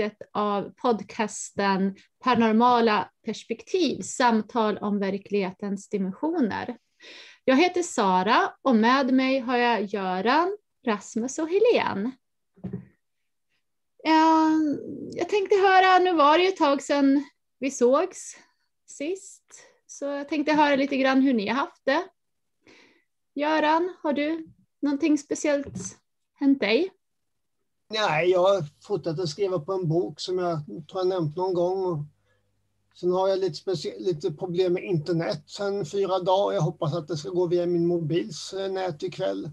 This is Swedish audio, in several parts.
avsnittet av podcasten Paranormala perspektiv, samtal om verklighetens dimensioner. Jag heter Sara och med mig har jag Göran, Rasmus och Helene. Jag tänkte höra, nu var det ju ett tag sedan vi sågs sist, så jag tänkte höra lite grann hur ni har haft det. Göran, har du någonting speciellt hänt dig? Nej, jag har fortsatt att skriva på en bok som jag tror jag nämnt någon gång. Sen har jag lite, lite problem med internet sen fyra dagar. Jag hoppas att det ska gå via min mobils eh, nät ikväll.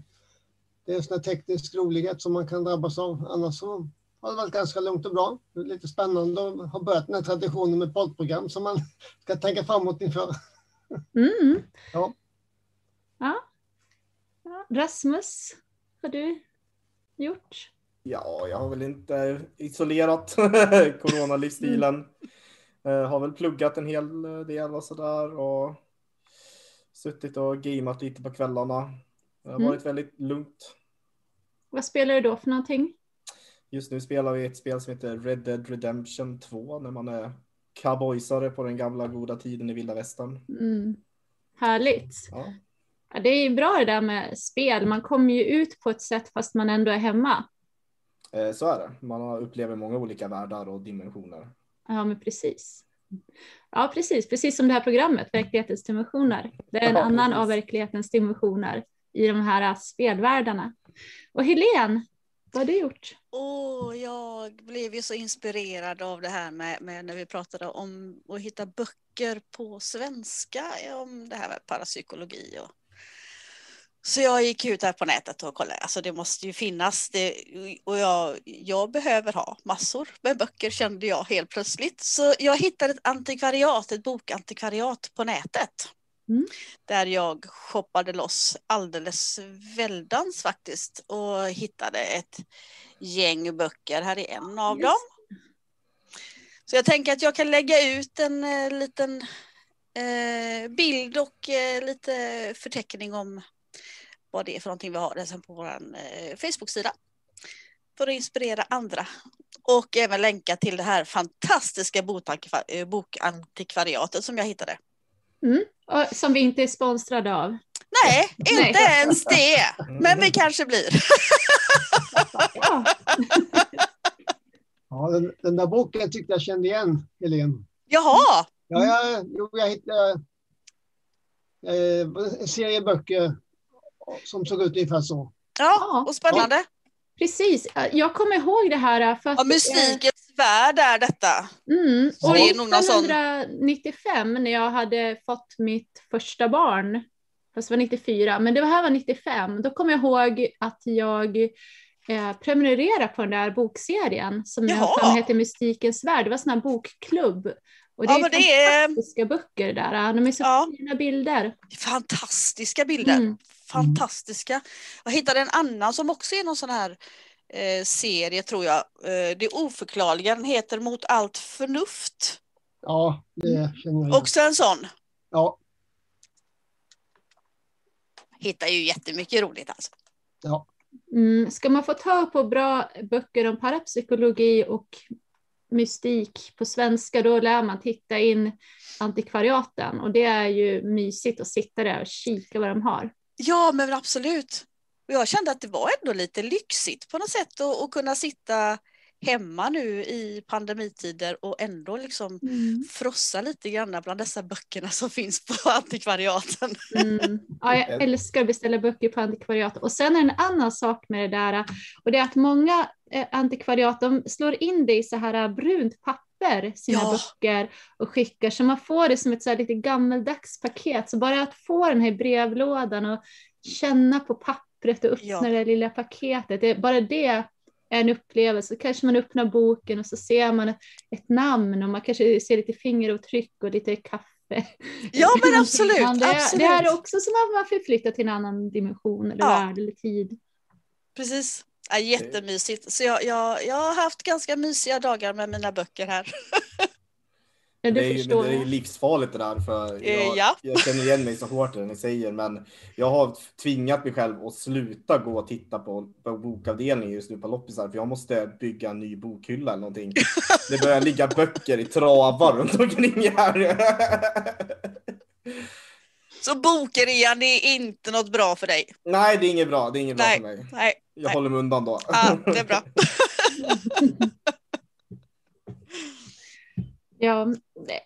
Det är en sån teknisk rolighet som man kan drabbas av. Annars så har det varit ganska lugnt och bra. Lite spännande att ha börjat den här traditionen med poddprogram som man ska tänka framåt inför. Mm. Ja. ja. Rasmus, har du gjort? Ja, jag har väl inte isolerat coronalivsstilen. Mm. har väl pluggat en hel del och sådär och suttit och gameat lite på kvällarna. Det har mm. varit väldigt lugnt. Vad spelar du då för någonting? Just nu spelar vi ett spel som heter Red Dead Redemption 2 när man är cowboysare på den gamla goda tiden i vilda västern. Mm. Härligt. Ja. ja. det är bra det där med spel. Man kommer ju ut på ett sätt fast man ändå är hemma. Eh, så är det. Man upplever många olika världar och dimensioner. Ja, men precis. Ja, precis. Precis som det här programmet, Verklighetens dimensioner. Det är en ja, annan precis. av verklighetens dimensioner i de här spelvärldarna. Och Helene, vad har du gjort? Oh, jag blev ju så inspirerad av det här med, med, när vi pratade om att hitta böcker på svenska om det här med parapsykologi och så jag gick ut här på nätet och kollade, alltså det måste ju finnas det och jag, jag behöver ha massor med böcker kände jag helt plötsligt. Så jag hittade ett antikvariat, ett bokantikvariat på nätet. Mm. Där jag shoppade loss alldeles väldans faktiskt och hittade ett gäng böcker. Här är en av dem. Så jag tänker att jag kan lägga ut en eh, liten eh, bild och eh, lite förteckning om vad det är för någonting vi har sen på vår eh, Facebook-sida. För att inspirera andra. Och även länka till det här fantastiska eh, bokantikvariatet som jag hittade. Mm. som vi inte är sponsrade av. Nej, inte Nej. ens det. Men vi kanske blir. ja. ja, den, den, där boken tyckte jag kände igen, Helene. Jaha! Ja, jag, jag hittade eh, en serie böcker som såg ut ungefär så. Ja, och spännande. Ja. Precis, jag kommer ihåg det här. För att, ja, mystikens värld är detta. Mm. Och det är 1995 när jag hade fått mitt första barn, fast det var 94, men det här var 95, då kommer jag ihåg att jag eh, prenumererade på den där bokserien som jag heter Mystikens värld. Det var en sån här bokklubb och det ja, är det fantastiska är... böcker där. De är så ja. fina bilder. Fantastiska bilder. Mm. Fantastiska. Jag hittade en annan som också är någon sån här eh, serie tror jag. Eh, det oförklarliga. Den heter Mot allt förnuft. Ja, det känner jag. Också en sån. Ja. Hittar ju jättemycket roligt alltså. Ja. Mm, ska man få tag på bra böcker om parapsykologi och mystik på svenska, då lär man titta in antikvariaten och det är ju mysigt att sitta där och kika vad de har. Ja, men absolut. Jag kände att det var ändå lite lyxigt på något sätt att, att kunna sitta hemma nu i pandemitider och ändå liksom mm. frossa lite grann bland dessa böckerna som finns på antikvariaten. Mm. Ja, jag älskar att beställa böcker på antikvariat. Och sen är det en annan sak med det där och det är att många eh, antikvariat de slår in det i så här brunt papper, sina ja. böcker och skickar så man får det som ett så lite gammeldags paket. Så bara att få den här brevlådan och känna på pappret och öppna ja. det lilla paketet, det, bara det en upplevelse. Kanske man öppnar boken och så ser man ett, ett namn och man kanske ser lite fingeravtryck och lite kaffe. Ja men absolut. det, absolut. det är också som att man förflyttar till en annan dimension eller ja. värld eller tid. Precis. Ja, jättemysigt. Så jag, jag, jag har haft ganska mysiga dagar med mina böcker här. Ja, Det är, ju- det är ju livsfarligt det där. För Eh, jag, ja. jag känner igen mig så hårt i det ni säger. Men jag har tvingat mig själv att sluta gå och titta på, på bokavdelningen just nu på loppisar. För jag måste bygga en ny bokhylla eller någonting. Det börjar ligga böcker i travar runt omkring här. Så bokrean är inte något bra för dig? Nej, det är inget bra. Det är inget bra Nej. för mig. Nej, Jag Nej. håller mig undan då. ja, det är bra. Ja,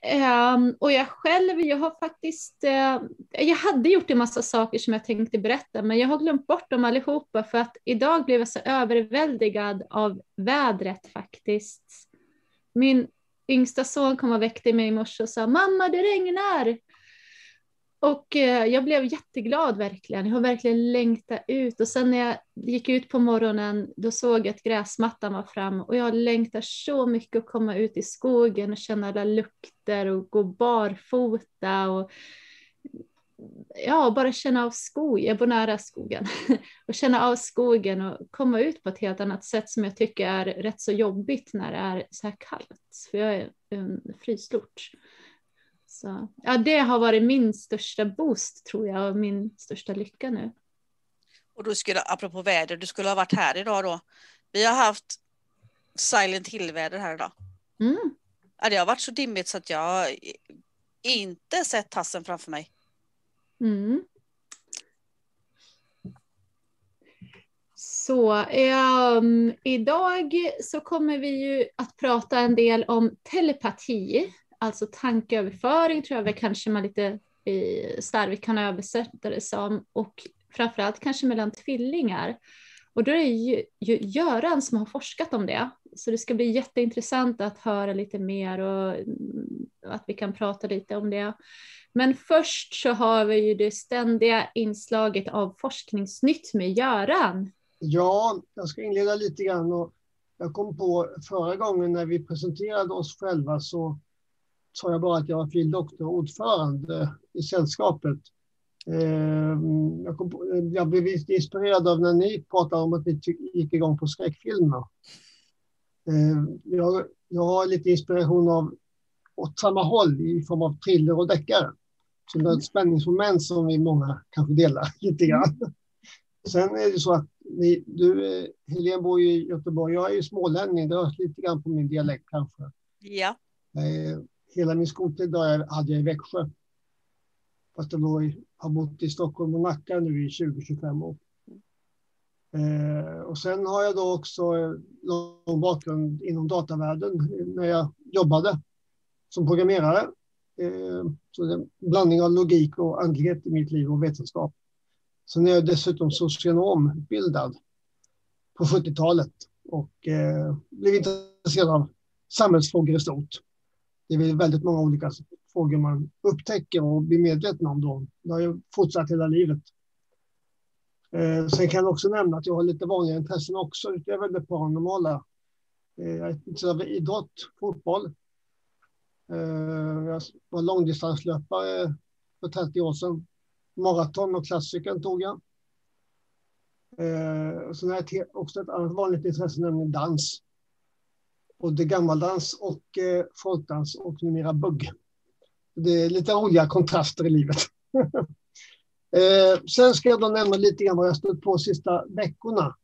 ehm, och jag själv, jag har faktiskt, eh, jag hade gjort en massa saker som jag tänkte berätta, men jag har glömt bort dem allihopa för att idag blev jag så överväldigad av vädret faktiskt. Min yngsta son kom och väckte mig i morse och sa mamma det regnar. Och eh, jag blev jätteglad verkligen. Jag har verkligen längtat ut och sen när jag gick ut på morgonen då såg jag att gräsmattan var fram och jag längtar så mycket att komma ut i skogen och känna alla lukter och gå barfota och ja, bara känna av skog. Jag bor nära skogen och känna av skogen och komma ut på ett helt annat sätt som jag tycker är rätt så jobbigt när det är så här kallt. För jag är en fryslort. Så, ja, det har varit min största boost tror jag och min största lycka nu. Och du skulle, apropå väder, du skulle ha varit här idag då. Vi har haft silent hill-väder här idag. Mm. Ja, det har varit så dimmigt så att jag inte sett tassen framför mig. Mm. Så ehm, idag så kommer vi ju att prata en del om telepati, alltså tankeöverföring tror jag väl kanske man lite slarvigt kan översätta det som och framförallt kanske mellan tvillingar. Och då är det ju, ju Göran som har forskat om det. Så det ska bli jätteintressant att höra lite mer och mm, att vi kan prata lite om det. Men först så har vi ju det ständiga inslaget av forskningsnytt med Göran. Ja, jag ska inleda lite grann. Och jag kom på förra gången när vi presenterade oss själva så sa jag bara att jag var fil. doktor och ordförande i sällskapet. Eh, Jag, kom jag blev inspirerad av när ni pratade om att ni gick igång på skräckfilmer. Eh, Jag, jag har lite inspiration av åt samma håll i form av thriller och deckare. Så det är ett spänningsmoment som vi många kanske delar lite grann. Sen är det så att ni, du, Helene bor i Göteborg. Jag är ju smålänning. Det hörs lite grann på min dialekt kanske. Ja, Eh, Hela min skoltid hade jag i Växjö. Fast jag då har bott i Stockholm och Nacka nu i 20-25 år. Eh, och sen har jag då också eh, lång bakgrund inom datavärlden eh, när jag jobbade som programmerare. Eh, så det är en blandning av logik och andlighet i mitt liv och vetenskap. Sen är jag dessutom socionomutbildad på 70-talet och eh, blev intresserad av samhällsfrågor i stort. Det är väldigt många olika frågor man upptäcker och blir medveten om då. Det har ju fortsatt hela livet. Eh, sen kan jag också nämna att jag har lite vanliga intressen också utöver det paranormala. Eh, jag är intresserad av idrott, fotboll. Eh, jag var långdistanslöpare för 30 år sedan. Maraton och klassiken tog jag. Eh, sen har jag också ett annat vanligt intresse, nämligen dans. Både gammaldans och eh, folkdans och numera bugg. Det är lite roliga kontraster i livet. eh, sen ska jag då nämna lite grann vad jag stött på de sista veckorna.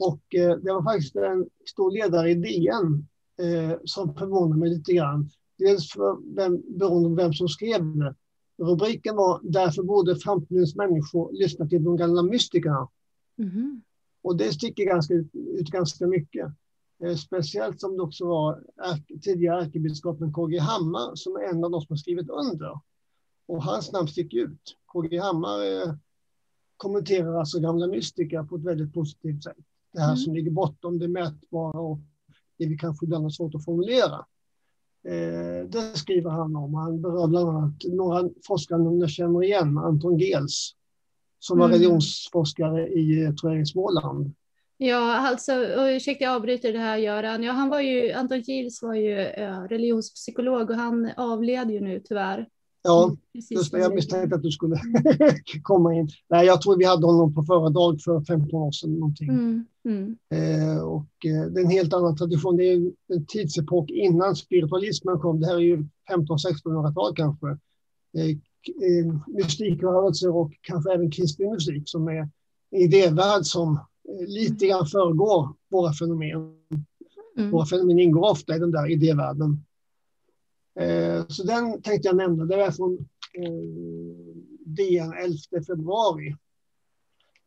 Och eh, det var faktiskt en stor ledare i DN eh, som förvånade mig lite grann. Dels för vem, beroende på vem som skrev det. Rubriken var Därför borde framtidens människor lyssna till de gamla mystikerna. Och det sticker ganska ut ganska mycket. Eh, speciellt som det också var tidigare ärkebiskopen KG Hammar som är en av de som har skrivit under. Och hans namn sticker ut. KG Hammar eh, kommenterar alltså gamla mystiker på ett väldigt positivt sätt. Det här Mm. som ligger bortom det mätbara och det vi kanske ibland har svårt att formulera. Eh, det skriver han om. Han berör bland annat några forskare jag känner igen, Anton Gels, som var Mm. religionsforskare i, tror jag, i Småland. Ja, alltså, och ursäkta jag avbryter det här Göran. Ja, han var ju, Anton Gils var ju eh, religionspsykolog och han avled ju nu tyvärr. Ja, Mm, just det. som Jag misstänkte att du skulle komma in. Nej, jag tror vi hade honom på föredrag för 15 år sedan. Någonting. Mm, mm, Eh, och eh, det är en helt annan tradition. Det är en tidsepok innan spiritualismen kom. Det här är ju 1500-1600-tal kanske. Eh, eh, mystikrörelser och kanske även kristen musik som är en idévärld som eh, lite grann föregår våra fenomen. mm. Våra fenomen ingår ofta i den där idévärlden. Eh, så den tänkte jag nämna. Det är från eh, DN 11 februari.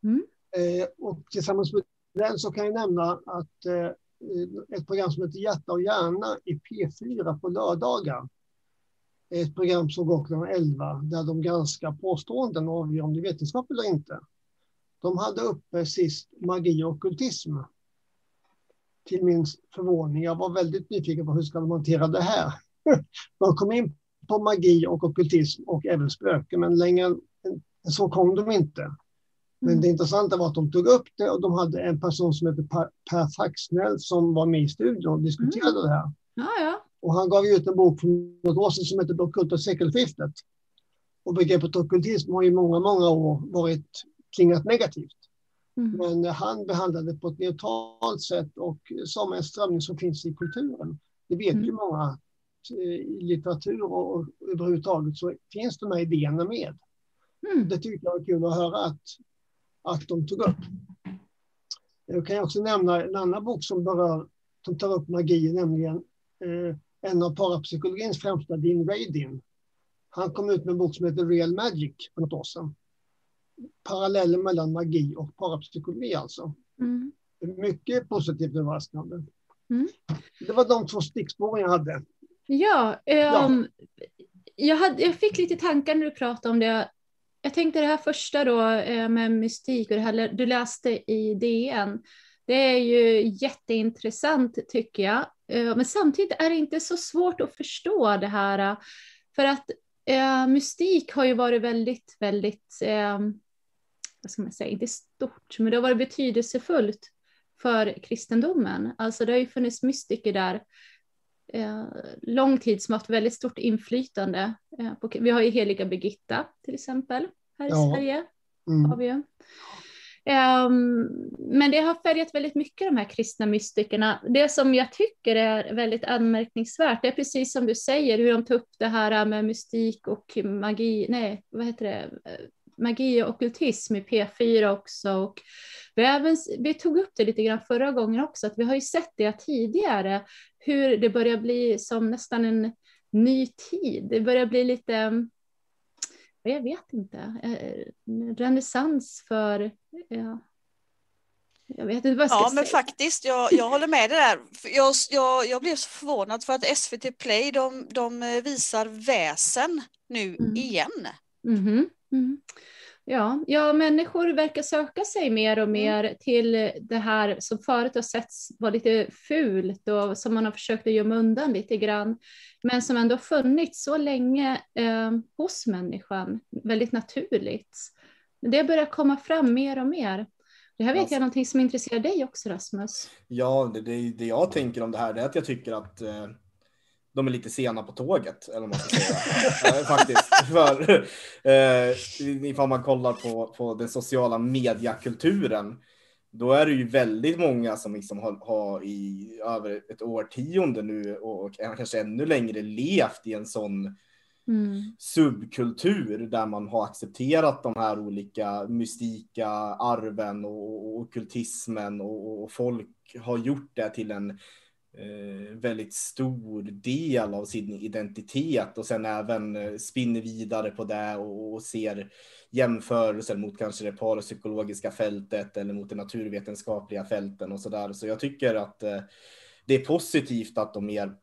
Mm. Eh, och tillsammans med den så kan jag nämna att eh, ett program som heter Hjärta och hjärna i P4 på lördagar. Ett program som går klockan 11 där de granskar påståenden och avgör om det är vetenskap eller inte. De hade uppe sist magi och ockultism. Till min förvåning. Jag var väldigt nyfiken på hur ska de hantera det här. De kom in på magi och ockultism och även spöken, men längre än så kom de inte. Men Mm. det intressanta var att de tog upp det och de hade en person som heter Per- Faxnell som var med i studion och diskuterade det här. Ja, ja. Och han gav ut en bok för något år sedan som heter Det ockulta sekelskiftet. Och begreppet ockultism har i många, många år varit klingat negativt. Mm. Men han behandlade det på ett neutralt sätt och som en strömning som finns i kulturen. Det vet Mm. ju många eh, i litteratur och överhuvudtaget så finns de här idéerna med. Mm. Det tycker jag var kul att höra att, att de tog upp. Jag kan också nämna en annan bok som berör, som tar upp magi, nämligen eh, en av parapsykologins främsta, Dean Radin. Han kom ut med en bok som heter Real Magic för något år sedan. Parallellen mellan magi och parapsykologi alltså. Mm. Mycket positivt överraskande. Mm. Det var de två stickspåren jag hade. Ja, ehm, Jag, hade, jag fick lite tankar när du pratade om det. Jag tänkte det här första då eh, med mystik och det här du läste i DN. Det är ju jätteintressant tycker jag. Eh, Men samtidigt är det inte så svårt att förstå det här. För att mystik har ju varit väldigt, väldigt, vad ska man säga, inte stort, men det har varit betydelsefullt för kristendomen. Alltså det har ju funnits mystiker där eh, lång tid som haft väldigt stort inflytande. Eh, på, vi har ju heliga Birgitta till exempel här i Ja. Sverige. Mm. Har vi ju. Ehm, men det har färgat väldigt mycket de här kristna mystikerna. Det som jag tycker är väldigt anmärkningsvärt, det är precis som du säger, hur de tar upp det här med mystik och magi, nej, vad heter det, magi och ockultism i P4 också. Och vi, även, vi tog upp det lite grann förra gången också, att vi har ju sett det tidigare, hur det börjar bli som nästan en ny tid. Det börjar bli lite, jag vet inte, eh, en renässans för, ja, jag vet inte vad jag ska Ja, men säga. faktiskt, jag, jag håller med dig där. Jag, jag, jag blev så förvånad för att SVT Play, de, de visar väsen nu Mm. igen. Mhm, mhm. Ja, ja, människor verkar söka sig mer och mer till det här som förut har setts var lite fult och som man har försökt att gömma undan lite grann, men som ändå funnits så länge eh, hos människan, väldigt naturligt. Det börjar komma fram mer och mer. Det här vet Alltså- jag är någonting som intresserar dig också, Rasmus. Ja, det, det, det jag tänker om det här är att jag tycker att eh, de är lite sena på tåget, eller vad man ska säga. Faktiskt. För eh, ifall man kollar på, på den sociala mediakulturen, då är det ju väldigt många som liksom har, har i över ett årtionde nu och kanske ännu längre levt i en sån Mm. subkultur där man har accepterat de här olika mystika arven och, och ockultismen och, och folk har gjort det till en väldigt stor del av sin identitet och sen även eh, spinner vidare på det och, ser jämförelser mot kanske det parapsykologiska fältet eller mot det naturvetenskapliga fälten och sådär. Så jag tycker att eh, det är positivt att de mer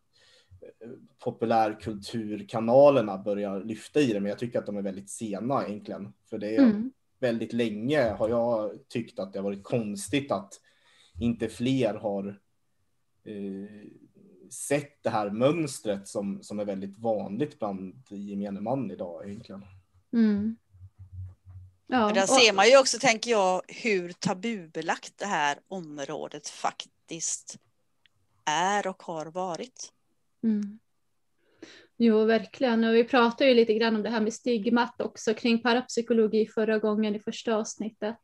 populärkulturkanalerna börjar lyfta i det, men jag tycker att de är väldigt sena egentligen. För det är Mm. väldigt länge har jag tyckt att det har varit konstigt att inte fler har eh, sett det här mönstret som, som är väldigt vanligt bland gemene man idag egentligen. Mm. Ja, Men där ser man ju också, tänker jag, hur tabubelagt det här området faktiskt är och har varit. Mm. Jo, verkligen. Och vi pratade ju lite grann om det här med stigmat också kring parapsykologi förra gången i första avsnittet.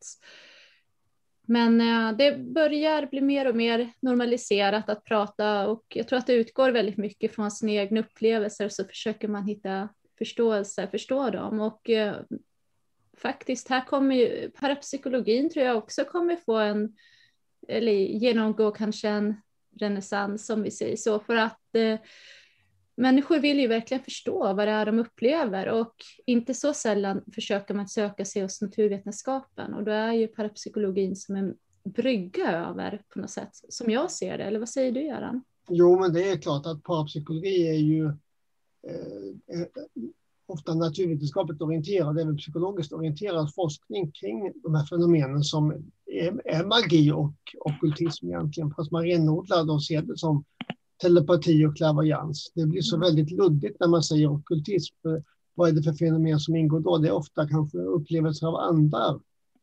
Men eh, det börjar bli mer och mer normaliserat att prata och jag tror att det utgår väldigt mycket från sina egna upplevelser så försöker man hitta förståelse, förstå dem. Och eh, faktiskt här kommer ju parapsykologin tror jag också kommer få en, eller genomgå kanske en renässans som vi säger så för att eh, människor vill ju verkligen förstå vad det är de upplever och inte så sällan försöker man söka sig hos naturvetenskapen och då är ju parapsykologin som en brygga över på något sätt, som jag ser det. Eller vad säger du Göran? Jo, men det är klart att parapsykologi är ju eh, eh ofta naturvetenskapligt orienterad, även psykologiskt orienterad forskning kring de här fenomenen som är, är magi och ockultism egentligen, fast man renodlar och ser det som telepati och klärvoajans. Det blir så mm. väldigt luddigt när man säger ockultism. Vad är det för fenomen som ingår då? Det är ofta kanske upplevelser av andar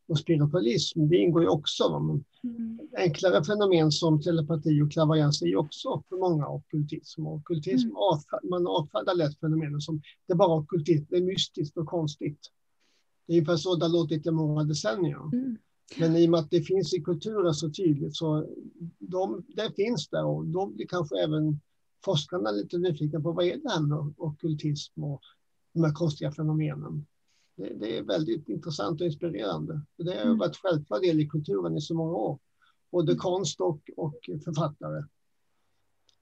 och spiritualism. Det ingår ju också. Men mm. Enklare fenomen som telepati och klärvoajans är ju också för många ockultism. Och ockultism mm. man avfärdar lätt fenomenen som det är bara ockultism, det är mystiskt och konstigt. Det är ungefär så det har låtit i många decennier. Mm. Men i och med att det finns i kulturen så tydligt så de, det finns där och då blir kanske även forskarna lite nyfikna på vad är det här med ockultism och de här konstiga fenomenen. Det, det är väldigt intressant och inspirerande. Det har mm. varit självklar del i kulturen i så många år. Både mm. konst och, och författare.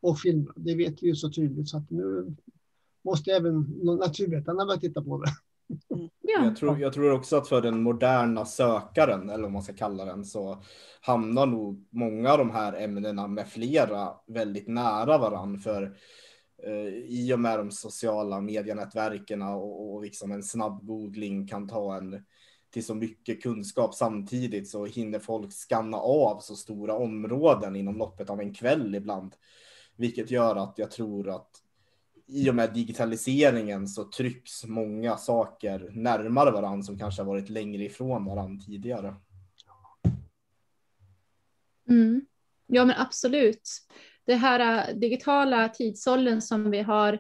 Och filmer. Det vet vi ju så tydligt så att nu måste även naturvetarna börja titta på det. Mm. Ja. Jag, tror, jag tror också att för den moderna sökaren, eller vad man ska kalla den, så hamnar nog många av de här ämnena med flera väldigt nära varann. För eh, i och med de sociala medienätverken och, och liksom en snabb googling kan ta en till så mycket kunskap samtidigt så hinner folk skanna av så stora områden inom loppet av en kväll ibland. Vilket gör att jag tror att i och med digitaliseringen så trycks många saker närmare varandra som kanske har varit längre ifrån varandra tidigare. Mm. Ja men absolut. Det här äh, digitala tidsåldern som vi har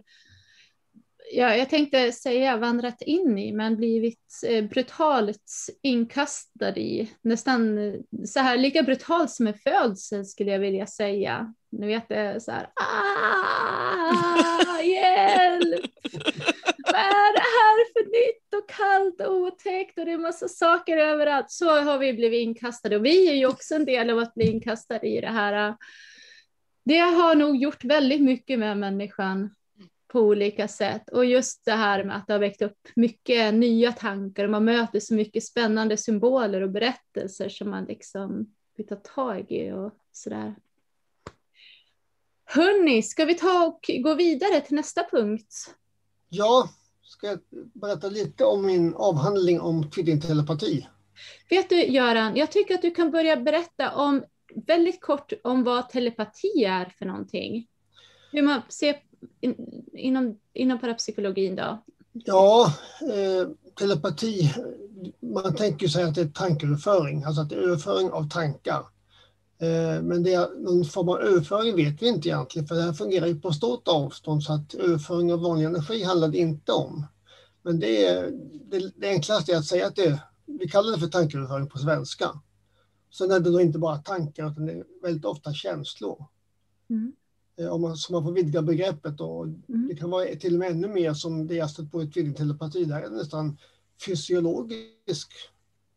ja, jag tänkte säga vandrat in i, men blivit eh, brutalt inkastad i. Nästan eh, så här lika brutalt som en födsel skulle jag vilja säga. Ni vet det är så här, ah, hjälp! Vad är det här för nytt och kallt och otäckt och det är massa saker överallt. Så har vi blivit inkastade och vi är ju också en del av att bli inkastade i det här. Det har nog gjort väldigt mycket med människan på olika sätt och just det här med att det har väckt upp mycket nya tankar och man möter så mycket spännande symboler och berättelser som man liksom vill ta tag i och sådär. Hörni, ska vi ta och gå vidare till nästa punkt? Ja, ska jag berätta lite om min avhandling om tvillingtelepati? Vet du Göran, jag tycker att du kan börja berätta om väldigt kort om vad telepati är för någonting. Hur man ser in, inom, inom parapsykologin då? Ja, eh, telepati, man tänker sig att det är tankeöverföring, alltså att det är överföring av tankar. Eh, men det är någon form av överföring vet vi inte egentligen, för det här fungerar ju på stort avstånd så att överföring av vanlig energi handlar det inte om. Men det, är, det, det enklaste är att säga att det, vi kallar det för tankeöverföring på svenska. Sen är det då inte bara tankar utan det är väldigt ofta känslor. Mm. Eh, om man, så man får vidga begreppet och mm. det kan vara till och med ännu mer som det jag stött på i tvillingtelepati, där är det nästan fysiologisk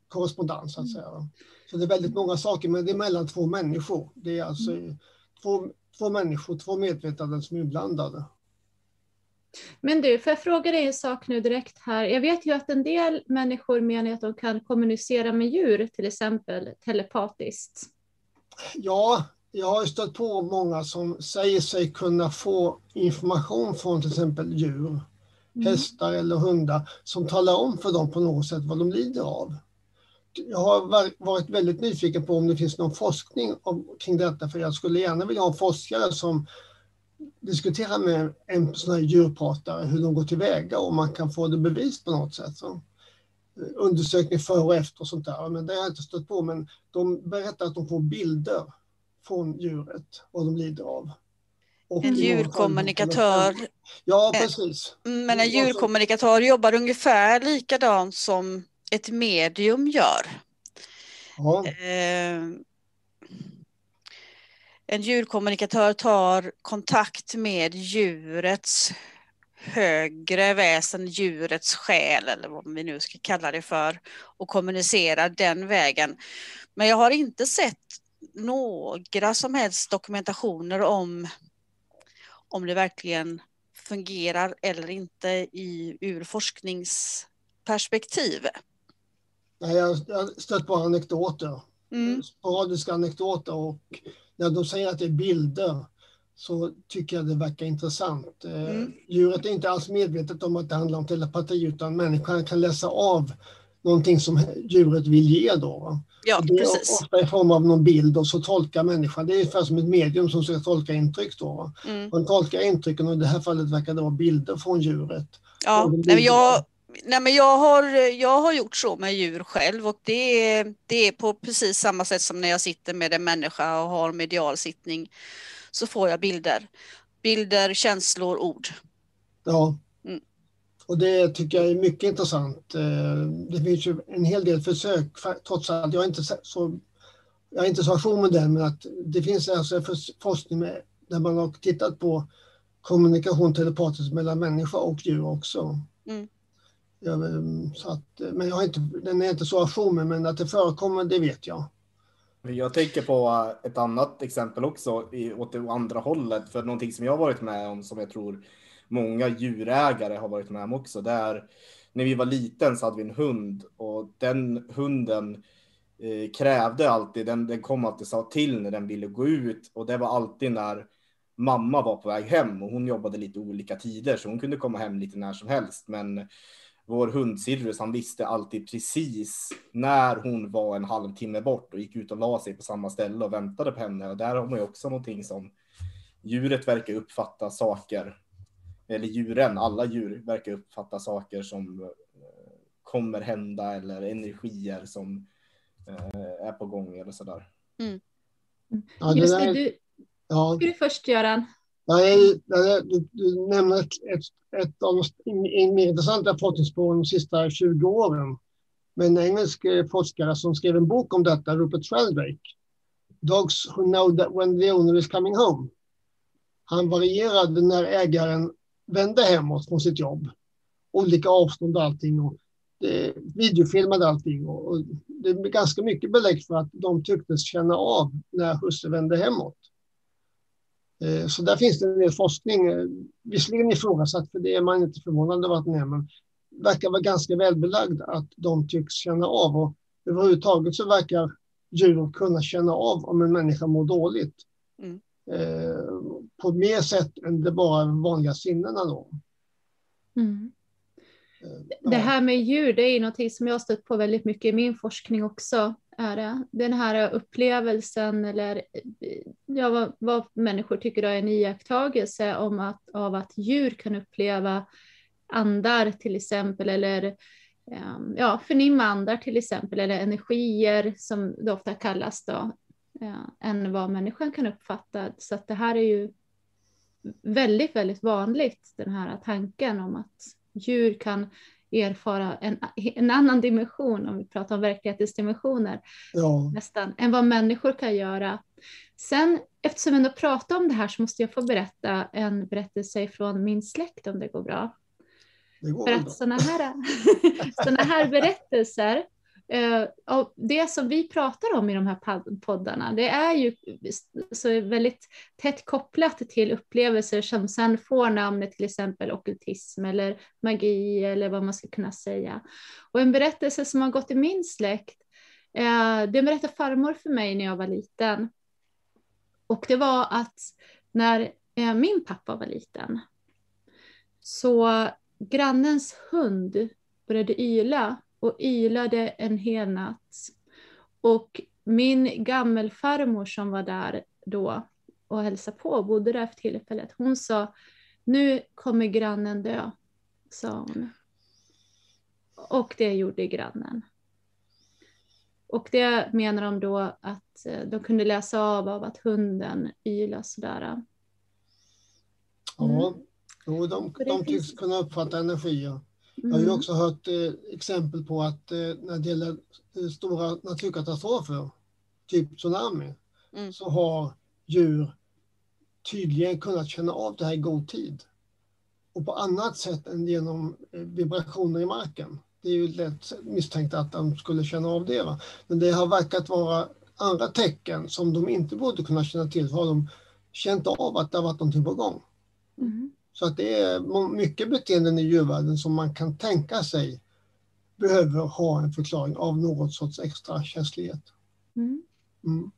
korrespondens så att säga. Så det är väldigt många saker, men det är mellan två människor. Det är alltså mm. två, två människor, två medvetanden som är inblandade. Men du, får jag fråga dig en sak nu direkt här? Jag vet ju att en del människor menar att de kan kommunicera med djur, till exempel telepatiskt. Ja, jag har stött på många som säger sig kunna få information från till exempel djur, mm. hästar eller hundar, som talar om för dem på något sätt vad de lider av jag har varit väldigt nyfiken på om det finns någon forskning om, kring detta, för jag skulle gärna vilja ha en forskare som diskuterar med en sån här djurpratare hur de går tillväga och man kan få det bevist på något sätt. Så. Undersökning före och efter och sånt där, men det har jag inte stött på. Men de berättar att de får bilder från djuret, vad de lider av. Och En djurkommunikatör, Ja, Eh, precis. men en Alltså- djurkommunikatör jobbar ungefär likadant som ett medium gör. Ja, Eh, en djurkommunikatör tar kontakt med djurets högre väsen, djurets själ eller vad vi nu ska kalla det för och kommunicerar den vägen. Men jag har inte sett några som helst dokumentationer om om det verkligen fungerar eller inte i, ur forskningsperspektiv. Nej, jag har stött på anekdoter. Mm. sporadiska anekdoter och när de säger att det är bilder så tycker jag det verkar intressant. Eh, Mm. Djuret är inte alls medvetet om att det handlar om telepati utan människan kan läsa av någonting som djuret vill ge då. va. Ja, det är precis. ofta i form av någon bild och så tolkar människan. Det är ungefär som ett medium som ska tolka intryck då. Mm. Man tolkar intrycken och i det här fallet verkar det vara bilder från djuret. Ja, nej, jag, nej, men jag, har, jag har gjort så med djur själv och det är, det är på precis samma sätt som när jag sitter med en människa och har medial sittning så får jag bilder. Bilder, känslor, ord. Ja. Mm. Och det tycker jag är mycket intressant. Eh, Det finns ju en hel del försök, trots allt. Jag är inte så, jag är inte så ajour med den, men att det finns alltså forskning med, där man har tittat på kommunikation telepatiskt mellan människa och djur också. Mm. Mm, så att, eh, men jag har inte, den är inte så ajour med, men att det förekommer, det vet jag. Jag tänker på eh, ett annat exempel också i, åt det andra hållet. För någonting som jag har varit med om som jag tror många djurägare har varit med om också. Det är när vi var liten så hade vi en hund och den hunden eh, krävde alltid, den, den kom alltid sa till när den ville gå ut och det var alltid när mamma var på väg hem och hon jobbade lite olika tider så hon kunde komma hem lite när som helst. Men vår hund Sirius, han visste alltid precis när hon var en halvtimme bort och gick ut och la sig på samma ställe och väntade på henne. Och där har man ju också någonting som djuret verkar uppfatta saker, eller djuren, alla djur verkar uppfatta saker som eh, kommer hända eller energier som eh, är på gång eller sådär. Ja, det Just där, det, du, ja, ska du först Göran? Nej, nej, du, du nämner ett, ett, ett av de in- mer intressanta forskningsspåren de sista 20 åren. Med en engelsk eh, forskare som skrev en bok om detta, Rupert Sheldrake. Dogs who know that when the owner is coming home. Han varierade när ägaren vände hemåt från sitt jobb. Olika avstånd och allting. Och det, videofilmade allting. Och, och det är ganska mycket belägg för att de tycktes känna av när husse vände hemåt. Eh, Så där finns det en del forskning, eh, visserligen ifrågasatt, för det är man inte förvånad över att den är, men verkar vara ganska välbelagd att de tycks känna av. Och överhuvudtaget så verkar djur kunna känna av om en människa mår dåligt. Mm. Eh, På mer sätt än det bara vanliga sinnena då. Mm. Eh, Det här med djur, det är något som jag har stött på väldigt mycket i min forskning också. Är det. Den här upplevelsen eller ja, vad, vad människor tycker är en iakttagelse om att, av att djur kan uppleva andar till exempel eller ehm, ja, förnimma andar till exempel eller energier som det ofta kallas då ja, än vad människan kan uppfatta. Så att det här är ju väldigt, väldigt vanligt den här tanken om att djur kan erfara en, en annan dimension, om vi pratar om verklighetens dimensioner, Ja, nästan, än vad människor kan göra. Sen, eftersom vi ändå pratar om det här så måste jag få berätta en berättelse från min släkt om det går bra. det går För att sådana här, såna här berättelser, Eh, och det som vi pratar om i de här poddarna, det är ju så väldigt tätt kopplat till upplevelser som sen får namnet till exempel ockultism eller magi eller vad man ska kunna säga. Och en berättelse som har gått i min släkt, eh, det berättade farmor för mig när jag var liten. Och det var att när eh, min pappa var liten så grannens hund började yla och ylade en hel natt. Och min gammelfarmor som var där då och hälsade på bodde där för tillfället, hon sa nu kommer grannen dö, sa hon. Och det gjorde grannen. Och det menar de då att eh, de kunde läsa av av att hunden ylade sådär. Ja, jo, de, de tycks kunna uppfatta energier. Jag har Mm. ju också hört eh, exempel på att eh, när det gäller eh, stora naturkatastrofer, typ tsunami, Mm. så har djur tydligen kunnat känna av det här i god tid. Och på annat sätt än genom eh, vibrationer i marken. Det är ju lätt misstänkt att de skulle känna av det. Va? Men det har verkat vara andra tecken som de inte borde kunna känna till. För har de känt av att det har varit någonting på gång. Mm. Så att det är mycket beteenden i djurvärlden som man kan tänka sig behöver ha en förklaring av något sorts extra känslighet. Mm. Mm.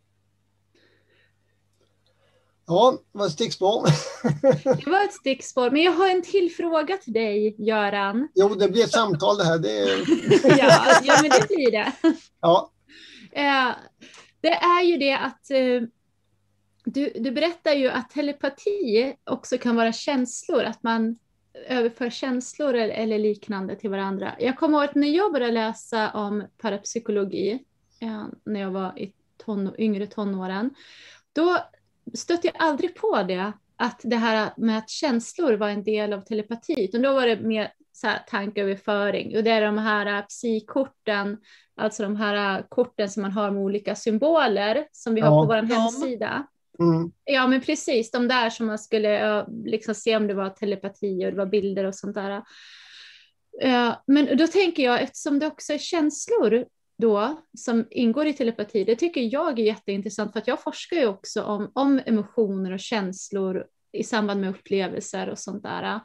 Ja, det var ett stickspår. Det var ett stickspår, men jag har en till fråga till dig, Göran. jo, det blir ett samtal det här. Det är, Ja, ja men det blir det. ja, Eh, det är ju det att eh, du, du berättar ju att telepati också kan vara känslor, att man överför känslor eller, liknande till varandra. Jag kommer ihåg att när jag började läsa om parapsykologi, eh, när jag var i ton, yngre tonåren, då stötte jag aldrig på det, att det här med att känslor var en del av telepati, utan då var det mer så här, tankeöverföring. Och det är de här psykorten, alltså de här korten som man har med olika symboler som vi har Ja. på vår Ja. hemsida mm, Ja, men precis, de där som man skulle liksom se om det var telepati och det var bilder och sånt där. Men då tänker jag, eftersom det också är känslor då som ingår i telepati, det tycker jag är jätteintressant för att jag forskar ju också om, om emotioner och känslor i samband med upplevelser och sånt där.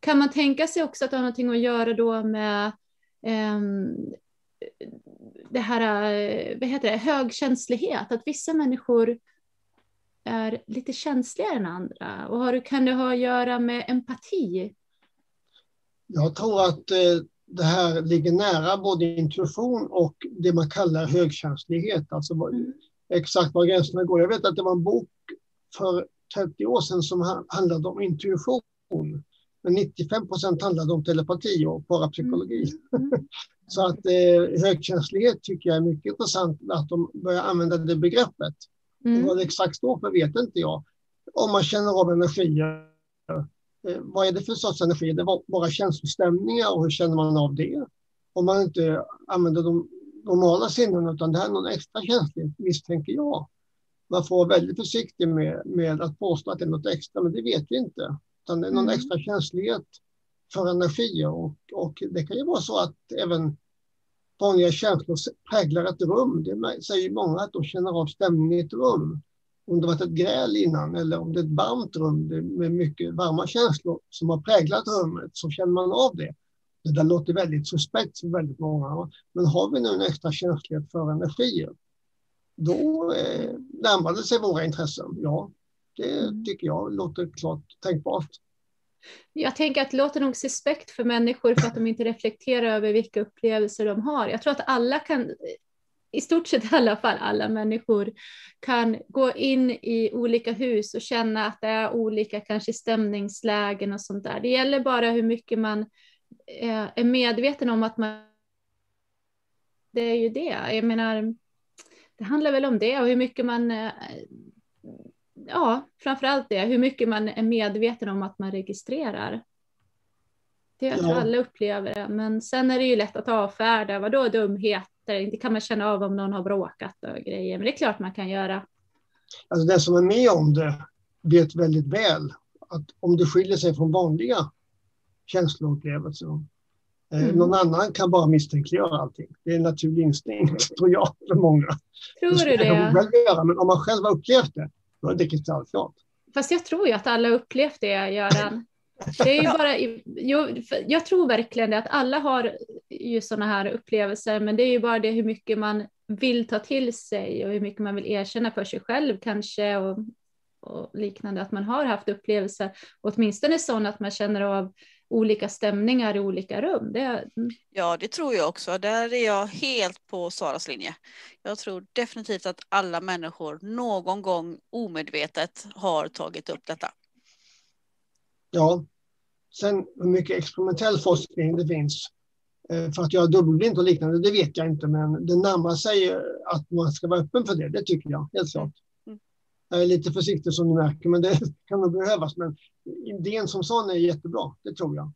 Kan man tänka sig också att det har någonting att göra då med um, det här, eh, vad heter det, högkänslighet, att vissa människor är lite känsligare än andra. Och har, kan det ha att göra med empati? jag tror att eh, det här ligger nära både intuition och det man kallar högkänslighet. Alltså Mm. exakt var gränserna går. Jag vet att det var en bok för 30 år sedan som ha- handlade om intuition. Men 95 procent handlade om telepati och parapsykologi. Mm. Så att eh, högkänslighet tycker jag är mycket intressant att de börjar använda det begreppet. Mm. Vad det exakt står för vet inte jag. Om man känner av energier, eh, vad är det för sorts energi? Det var bara känslostämningar och hur känner man av det? Om man inte använder de normala sinnen utan det här är någon extra känslighet misstänker jag. Man får vara väldigt försiktig med, med att påstå att det är något extra, men det vet vi inte. Utan det är någon Mm. extra känslighet för energier och, och det kan ju vara så att även vanliga känslor präglar ett rum. Det säger många att de känner av stämningen i ett rum. Om det varit ett gräl innan eller om det är ett varmt rum med mycket varma känslor som har präglat rummet så känner man av det. Det där låter väldigt suspekt för väldigt många. Men har vi nu en extra känslighet för energier, då eh, närmar det sig våra intressen. Ja, det tycker jag låter klart tänkbart. Jag tänker att det låter nog suspekt för människor för att de inte reflekterar över vilka upplevelser de har. Jag tror att alla kan, i stort sett i alla fall alla människor, kan gå in i olika hus och känna att det är olika kanske stämningslägen och sånt där. Det gäller bara hur mycket man eh, är medveten om att man... Det är ju det. Jag menar, det handlar väl om det och hur mycket man eh, ja, framför allt det, hur mycket man är medveten om att man registrerar. Det jag tror Ja. alla upplever det, men sen är det ju lätt att avfärda, vadå dumheter, inte kan man känna av om någon har bråkat och grejer, men det är klart man kan göra. Alltså den som är med om det vet väldigt väl att om det skiljer sig från vanliga känsloupplevelser. eh, Mm. Någon annan kan bara misstänkliggöra allting. Det är en naturlig instinkt, tror jag, för många. Tror du de det? själv göra, men om man själv har upplevt det, då är det kristallklart. Fast jag tror ju att alla upplevt det, Göran. Det är ju bara, jag, jag tror verkligen det, att alla har ju sådana här upplevelser, men det är ju bara det hur mycket man vill ta till sig och hur mycket man vill erkänna för sig själv kanske och, och liknande, att man har haft upplevelser, åtminstone sådana att man känner av olika stämningar i olika rum. Det, Ja, det tror jag också. Där är jag helt på Saras linje. Jag tror definitivt att alla människor någon gång omedvetet har tagit upp detta. Ja. Sen hur mycket experimentell forskning det finns eh, för att göra dubbelblind och liknande, det vet jag inte, men det närmar sig att man ska vara öppen för det, det tycker jag, helt klart. Jag är lite försiktig som ni märker, men det kan nog behövas. Men idén som sån är jättebra, det tror jag.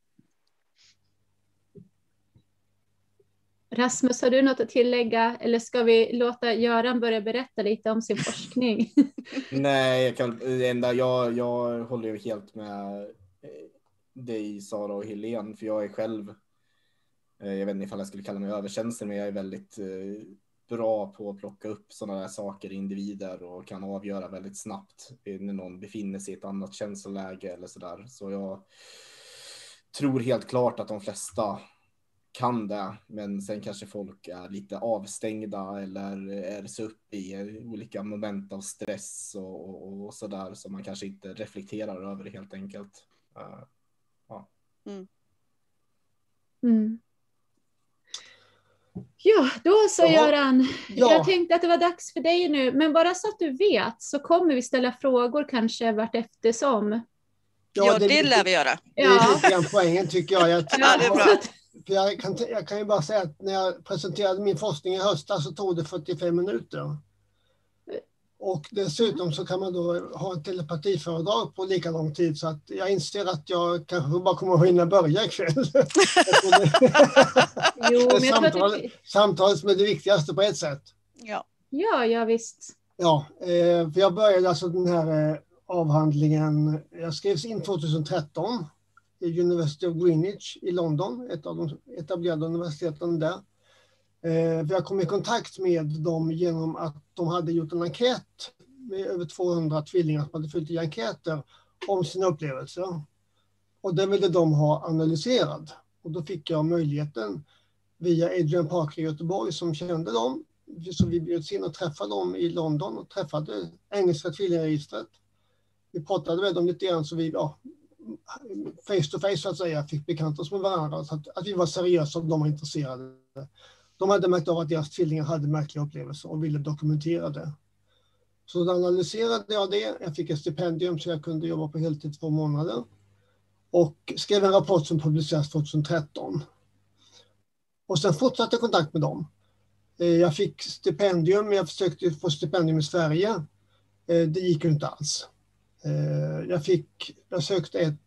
Rasmus, har du något att tillägga eller ska vi låta Göran börja berätta lite om sin forskning? Nej, jag, kan, enda, jag, jag håller ju helt med eh, dig Sara och Helene, för jag är själv, eh, jag vet inte ifall jag skulle kalla mig överkänslig, men jag är väldigt eh, bra på att plocka upp sådana där saker i individer och kan avgöra väldigt snabbt när någon befinner sig i ett annat känsloläge eller sådär. Så jag tror helt klart att de flesta kan det, men sen kanske folk är lite avstängda eller är så uppe i olika moment av stress och, och, och så där som man kanske inte reflekterar över helt enkelt. Uh, ja. Mm. Mm. Ja, då så ja. Göran. Ja. Jag tänkte att det var dags för dig nu, men bara så att du vet så kommer vi ställa frågor kanske vart eftersom. Ja, ja det, det lär vi göra. Det är lite grann poängen tycker jag. jag ja, det är bra. För jag, kan, jag kan ju bara säga att när jag presenterade min forskning i höstas så tog det 45 minuter. Och dessutom så kan man då ha ett telepatiföredrag på lika lång tid så att jag inser att jag kanske bara kommer att hinna börja ikväll. jo, men samtal, det... Samtalet som är det viktigaste på ett sätt. Ja, ja, ja visst. Ja, eh, för jag började alltså den här eh, avhandlingen, jag skrevs in 2013 i University of Greenwich i London, ett av de etablerade universiteten där. Vi har kommit i kontakt med dem genom att de hade gjort en enkät med över 200 tvillingar som hade fyllt i enkäter om sina upplevelser. Och den ville de ha analyserad. Och då fick jag möjligheten via Adrian Parker i Göteborg som kände dem. Så vi bjöds in och träffade dem i London och träffade engelska tvillingregistret. Vi pratade med dem lite grann så vi, ja, face to face så att säga, fick bekanta oss med varandra. Så att, att vi var seriösa och de var intresserade. De hade märkt av att deras tvillingar hade märkliga upplevelser och ville dokumentera det. Så då analyserade jag det. Jag fick ett stipendium så jag kunde jobba på heltid två månader. Och skrev en rapport som publicerades 2013. Och sen fortsatte jag kontakt med dem. Eh, jag fick stipendium, jag försökte få stipendium i Sverige. Eh, det gick ju inte alls. Eh, jag, fick, jag sökte ett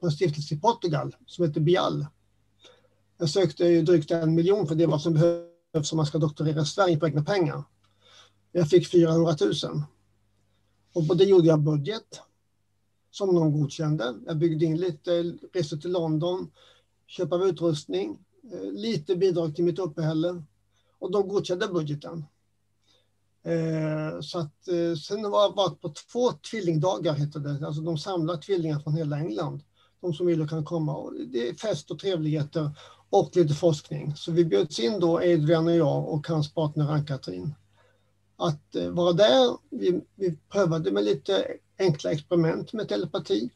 på en stiftelse i Portugal som heter Bial. Jag sökte ju drygt en miljon för det var som behövs om man ska doktorera i Sverige på egna pengar. Jag fick 400 000. Och på det gjorde jag budget som de godkände. Jag byggde in lite resor till London, köp av utrustning, eh, lite bidrag till mitt uppehälle och de godkände budgeten. Eh, så att, eh, sen har jag varit på två tvillingdagar, heter det. Alltså de samlar tvillingar från hela England. De som vill och kan komma. Och det är fest och trevligheter och lite forskning. Så vi bjöds in då, Adrian och jag och hans partner Ann-Katrin, att eh, vara där. Vi, vi prövade med lite enkla experiment med telepati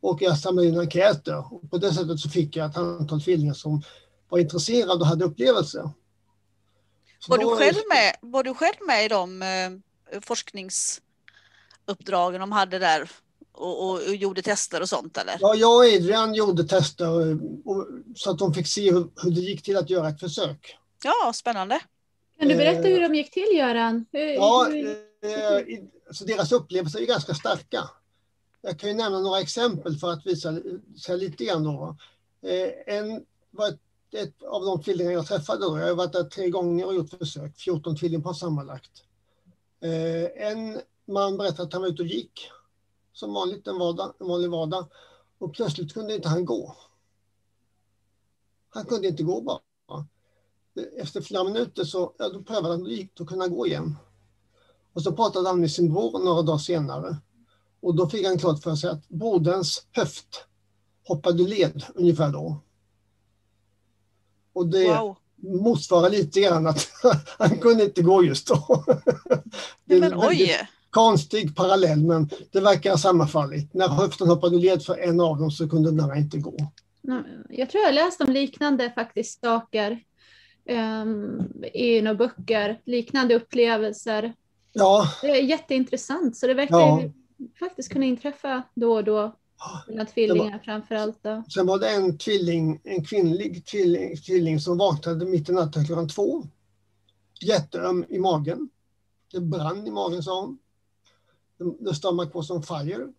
och jag samlade in enkäter. Och på det sättet så fick jag ett antal tvillingar som var intresserade och hade upplevelser. Var du, själv med, var du själv med i de eh, forskningsuppdragen de hade där och, och, och, gjorde tester och sånt eller? Ja, jag och Adrian gjorde tester och, och, så att de fick se hur, hur, det gick till att göra ett försök. Ja, spännande. Kan du berätta hur de gick till Göran? Hur, ja, eh, alltså deras upplevelser är ganska starka. Jag kan ju nämna några exempel för att visa, lite grann. Då. Eh, en var ett ett av de tvillingar jag träffade då, jag har varit där tre gånger och gjort försök, 14 tvillingpar sammanlagt. Eh, en man berättade att han var ute och gick, som vanligt en, vardag, en vanlig vardag, och plötsligt kunde inte han gå. Han kunde inte gå bara. Efter flera minuter så ja, då prövade han, då gick kunde han gå igen. Och så pratade han med sin bror några dagar senare. Och då fick han klart för sig att broderns höft hoppade led ungefär då. Och det wow. motsvarar lite grann att han kunde inte gå just då. är men oj! Konstig parallell, men det verkar ha sammanfallit. När höften hoppade led för en av dem så kunde den andra inte gå. Jag tror jag läst om liknande faktiskt saker um, i några böcker, liknande upplevelser. Ja. Det är jätteintressant, så det verkar ja. faktiskt kunna inträffa då och då. Mina tvillingar framför allt då. Sen var det en tvilling, en kvinnlig tvilling, tvilling som vaknade mitt i natten klockan två. Jätteöm i magen. Det brann i magen sa hon. The stomach was on fire.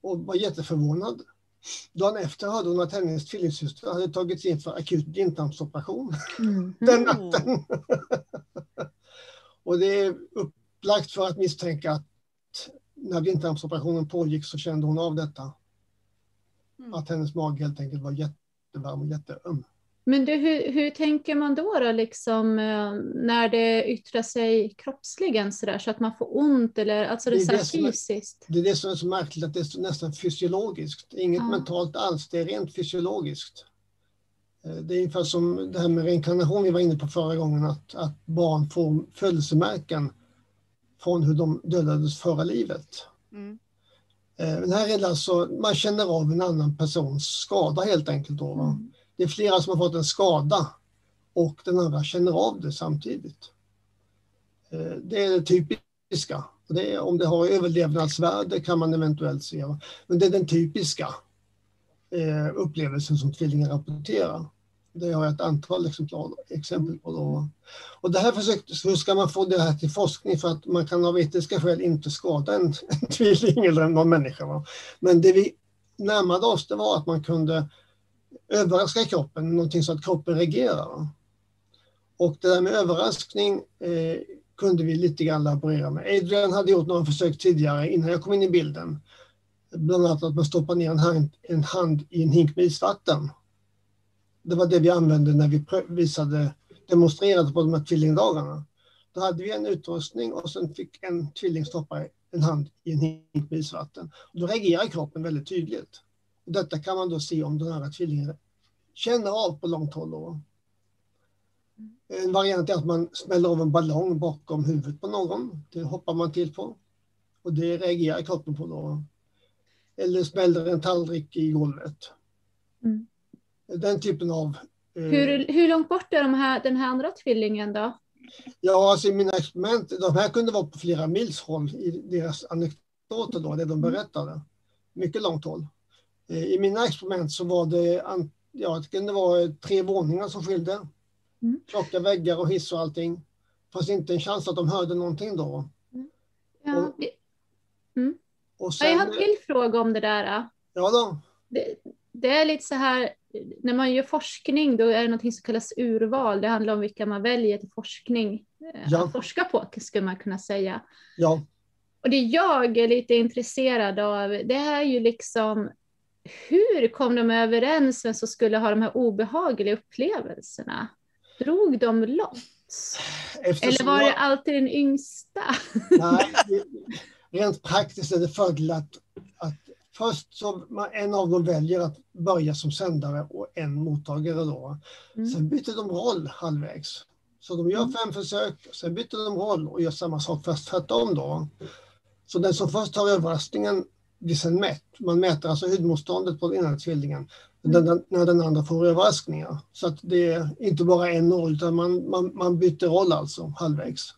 Och var jätteförvånad. Dagen efter hörde hon att hennes tvillingsyster hade tagits in för akut blindtarmsoperation Mm. den natten. och det är upplagt för att misstänka att när blindtarmsoperationen pågick så kände hon av detta. Mm. Att hennes mage helt enkelt var jättevarm och jätteöm. Men du, hur, hur tänker man då, då liksom, eh, när det yttrar sig kroppsligen så, där, så att man får ont eller alltså det Det är så det som är- fysiskt? Det är det som är så märkligt, att det är nästan fysiologiskt. Inget Ja. mentalt alls, det är rent fysiologiskt. Eh, Det är ungefär som det här med reinkarnation vi var inne på förra gången, att, att barn får födelsemärken från hur de dödades förra livet. Mm. Eh, Men här är det alltså, man känner av en annan persons skada helt enkelt. Då, va? Mm. Det är flera som har fått en skada och den andra känner av det samtidigt. Eh, det är det typiska. Det är, om det har överlevnadsvärde kan man eventuellt se. Men det är den typiska eh, upplevelsen som tvillingar rapporterar. Det har jag ett antal exemplar, exempel på. Då. Och det här försökte, hur ska man få det här till forskning för att man kan av etiska skäl inte skada en, en tvilling eller någon människa. Va? Men det vi närmade oss det var att man kunde överraska kroppen någonting så att kroppen reagerar. Och det där med överraskning eh, kunde vi lite grann laborera med. Adrian hade gjort några försök tidigare innan jag kom in i bilden. Bland annat att man stoppar ner en hand, en hand i en hink med isvatten. Det var det vi använde när vi visade, demonstrerade på de här tvillingdagarna. Då hade vi en utrustning och sen fick en tvilling stoppa en hand i en hink med isvatten. Och då reagerar kroppen väldigt tydligt. Detta kan man då se om den här tvillingen känner av på långt håll. Då. En variant är att man smäller av en ballong bakom huvudet på någon. Det hoppar man till på. Och det reagerar kroppen på då. Eller smäller en tallrik i golvet. Mm. Den typen av... eh, Hur, hur långt bort är de här, den här andra tvillingen då? Ja, alltså i mina experiment, de här kunde vara på flera mils håll i deras anekdoter då, det de berättade. Mycket långt håll. Eh, I mina experiment så var det, ja, det kunde vara tre våningar som skilde. Mm. Tjocka väggar och hiss och allting. Fast inte en chans att de hörde någonting då. Ja, Och- Och Ja, jag har sen, en till fråga om det där. ja då, Det, det är lite så här, när man gör forskning då är det något som kallas urval. Det handlar om vilka man väljer till forskning eh, Ja. att forska på, skulle man kunna säga. ja, Och det jag är lite intresserad av, det är ju liksom hur kom de överens vem som skulle ha de här obehagliga upplevelserna? Drog de lott? Eller var det alltid den yngsta? Nej, rent praktiskt är det fördel att, att först så en av dem väljer att börja som sändare och en mottagare då. Mm. Sen byter de roll halvvägs. Så de gör Mm. fem försök, sen byter de roll och gör samma sak fast tvärtom då. Så den som först har överraskningen blir sen mätt. Man mäter alltså hudmotståndet på den ena tvillingen Mm. den, när den andra får överraskningar. Så att det är inte bara en roll utan man, man, man byter roll alltså halvvägs.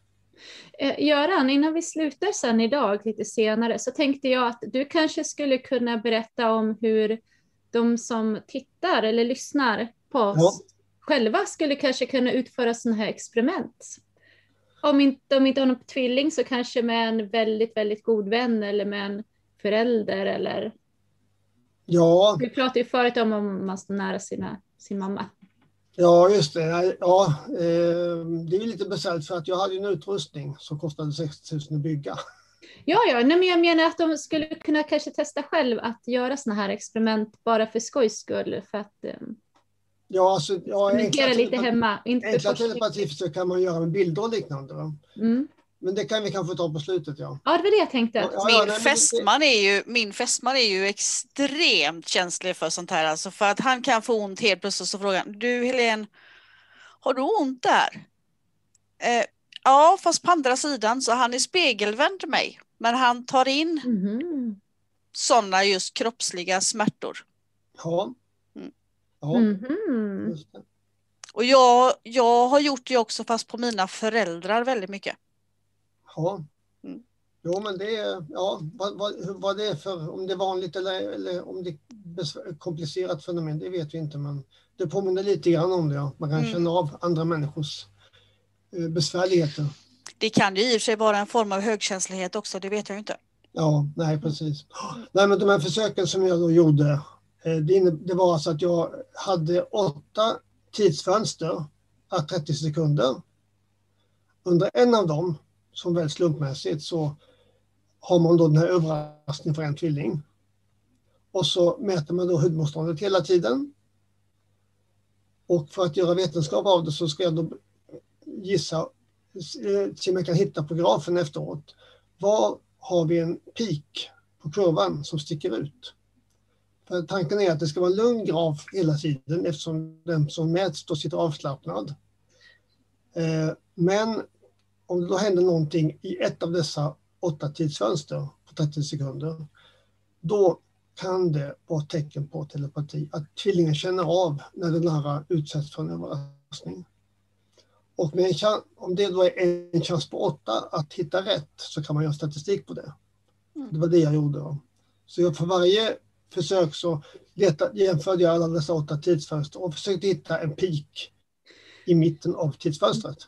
Eh, Göran, innan vi slutar sen idag lite senare så tänkte jag att du kanske skulle kunna berätta om hur de som tittar eller lyssnar på oss Ja. själva skulle kanske kunna utföra sådana här experiment. Om inte, de inte har någon tvilling så kanske med en väldigt, väldigt god vän eller med en förälder eller Ja, vi pratade ju förut om om man står nära sina, sin mamma. Ja, just det. Ja, eh, det är lite besvärligt för att jag hade en utrustning som kostade 60 000 att bygga. Ja, ja, nej, men jag menar att de skulle kunna kanske testa själv att göra sådana här experiment bara för skojs skull för att um, Ja, alltså, ja, kommunicera lite hemma. Inte Enkla telepatiförsök kan man göra med bilder och liknande. Mm. Men det kan vi kanske ta på slutet, ja. Ja, det var det jag tänkte. Ja, ja, Min, nej, fästman är ju, min fästman är ju extremt känslig för sånt här. Alltså för att han kan få ont helt plötsligt så frågar han, du Helene, har du ont där? Eh, ja, fast på andra sidan så han är spegelvänd mig. Men han tar in Mhm. sådana just kroppsliga smärtor. Ja. Mm. Ja, Mhm. det. Och jag, jag har gjort det också fast på mina föräldrar väldigt mycket. Ja. Mm. Jo, men det är, ja, vad, vad, vad det är för, om det är vanligt eller, eller om det är komplicerat fenomen, det vet vi inte, men det påminner lite grann om det, ja. Man kan Mm. känna av andra människors eh, besvärligheter. Det kan ju i och för sig vara en form av högkänslighet också, det vet jag ju inte. Ja, nej precis. Nej, men de här försöken som jag då gjorde, eh, det, var alltså att jag hade åtta tidsfönster à 30 sekunder. Under en av dem, som väl slumpmässigt, så har man då den här överraskningen för en tvilling. Och så mäter man då hudmotståndet hela tiden. Och för att göra vetenskap av det så ska jag då gissa, eh, se om jag kan hitta på grafen efteråt. Var har vi en peak på kurvan som sticker ut? För tanken är att det ska vara en lugn graf hela tiden eftersom den som mäts då sitter avslappnad. Eh, men om det då händer någonting i ett av dessa åtta tidsfönster på 30 sekunder, då kan det vara tecken på telepati, att tvillingen känner av när den andra utsätts för en överraskning. Och chans, om det då är en chans på åtta att hitta rätt så kan man göra statistik på det. Mm. Det var det jag gjorde. Så jag för varje försök så letade, jämförde jag alla dessa åtta tidsfönster och försökte hitta en peak i mitten av tidsfönstret.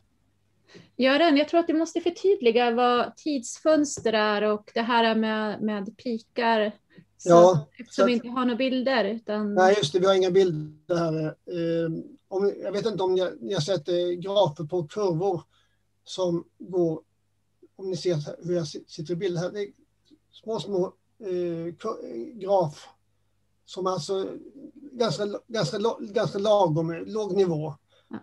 Göran, jag tror att du måste förtydliga vad tidsfönster är och det här med, med pikar. Så, ja, eftersom vi inte har några bilder. Utan... Nej, just det, vi har inga bilder här. Eh, om, jag vet inte om ni, ni har sett eh, grafer på kurvor som går, om ni ser hur jag sitter i bild här, det är små, små eh, graf som alltså ganska, ganska, ganska lagom, låg nivå.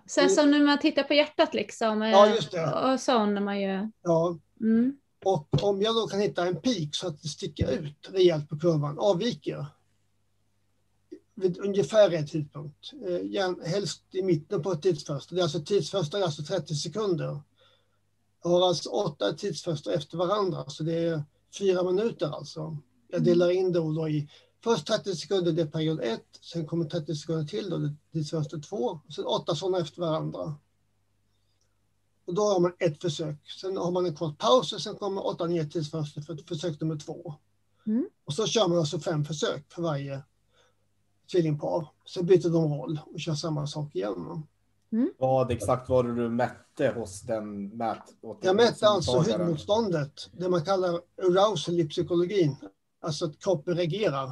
Så som när man tittar på hjärtat liksom. Ja, just det. Och så när man gör. Ja. Mm. Och om jag då kan hitta en peak så att det sticker ut rejält på kurvan, avviker vid ungefär en tidpunkt. Eh, helst i mitten på ett tidsfönster. Det är alltså tidsfönster är alltså 30 sekunder. Jag har alltså åtta tidsfönster efter varandra, så det är fyra minuter alltså. Jag mm. delar in det då i Först 30 sekunder, det är period 1, sen kommer 30 sekunder till, då, det är fönster 2, och sen åtta sådana efter varandra. Och då har man ett försök. Sen har man en kort paus och sen kommer 8-9 tidsfönster för försök nummer två. Mm. Och så kör man alltså fem försök för varje tvillingpar. Sen byter de roll och kör samma sak igen. Mm. Vad exakt var det du mätte hos den mät? Jag mätte alltså hudmotståndet, det man kallar arousal i psykologin. Alltså att kroppen reagerar.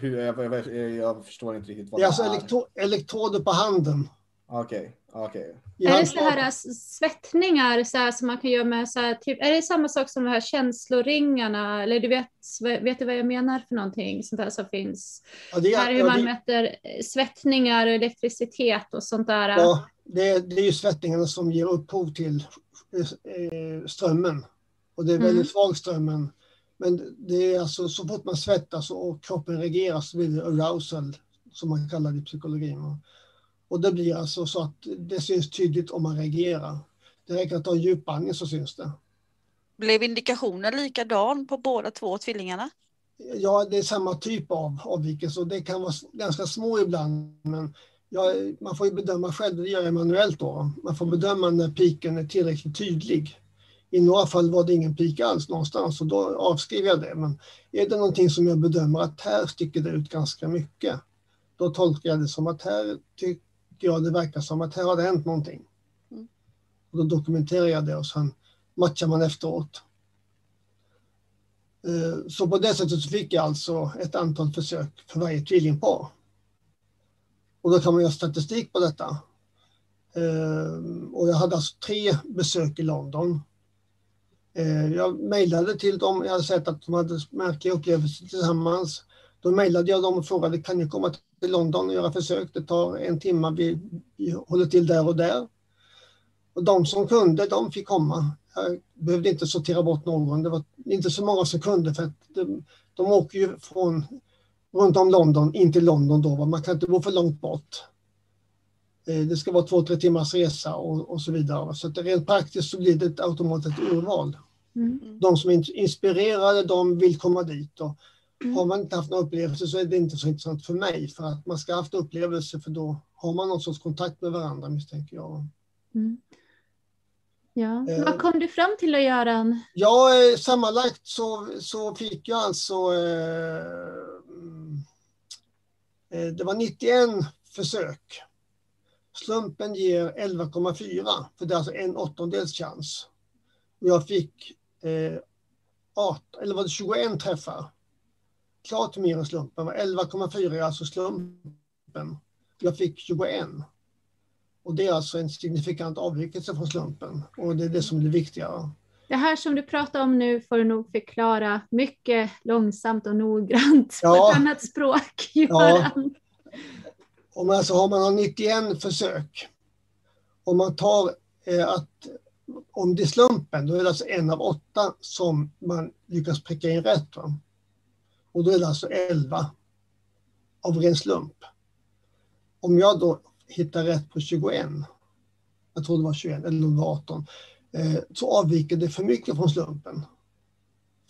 Hur, jag, jag, jag, förstår inte riktigt vad det är. Alltså elektro, elektroder på handen. Okej, okay. Okay. Är det så här svettningar så här, som man kan göra med så här, typ, är det samma sak som de här känsloringarna? Eller du vet, vet du vad jag menar för någonting sånt där som finns? Ja, det är, här hur ja, man det... mäter svettningar och elektricitet och sånt där. Ja, det, det är ju svettningarna som ger upphov till eh, strömmen. Och det är väldigt mm. svag strömmen men det är alltså så fort man svettas och kroppen reagerar så blir det arousal, som man kallar det i psykologin. Och det blir alltså så att det syns tydligt om man reagerar. Det räcker att ta en djupandning så syns det. Blev indikationen likadan på båda två tvillingarna? Ja, det är samma typ av avvikelse och det kan vara ganska små ibland. Men ja, man får ju bedöma själv, det gör jag manuellt då. Man får bedöma när piken är tillräckligt tydlig. I några fall var det ingen pik alls någonstans och då avskriver jag det. Men är det någonting som jag bedömer att här sticker det ut ganska mycket, då tolkar jag det som att här tycker jag det verkar som att här har det hänt någonting. Mm. Och då dokumenterar jag det och sen matchar man efteråt. Eh, så på det sättet fick jag alltså ett antal försök för varje tvillingpar. Och då kan man göra statistik på detta. Eh, och jag hade alltså tre besök i London Eh, jag mejlade till dem, jag hade sett att de hade märkliga upplevelser tillsammans. Då mejlade jag dem och frågade, kan ni komma till London och göra försök? Det tar en timme, vi, vi håller till där och där. Och de som kunde, de fick komma. Jag behövde inte sortera bort någon. Det var inte så många som kunde för att de, de åker ju från runt om London in till London då. Man kan inte bo för långt bort. Eh, det ska vara två, tre timmars resa och, och så vidare. Så att rent praktiskt så blir det ett automatiskt urval. Mm. De som är inspirerade, de vill komma dit. Och mm. Har man inte haft någon upplevelse så är det inte så intressant för mig. För att man ska ha haft upplevelse för då har man någon sorts kontakt med varandra misstänker jag. Mm. Ja. Eh, Vad kom du fram till att göra? Ja, eh, sammanlagt så, så fick jag alltså eh, eh det var 91 försök. Slumpen ger 11,4 för det är alltså en åttondels chans. Jag fick eh, 18, eller var det 21 träffar. Klart mer än slumpen. 11,4 är alltså slumpen. Jag fick 21. Och det är alltså en signifikant avvikelse från slumpen. Och det är det som är det viktiga. Det här som du pratar om nu får du nog förklara mycket långsamt och noggrant Ja. på ett annat språk, Göran. Om alltså har man har 91 försök. Om man tar eh, att om det är slumpen, då är det alltså en av åtta som man lyckas pricka in rätt. Va? Och då är det alltså 11 av ren slump. Om jag då hittar rätt på 21, jag tror det var 21 eller det var 18, eh, så avviker det för mycket från slumpen.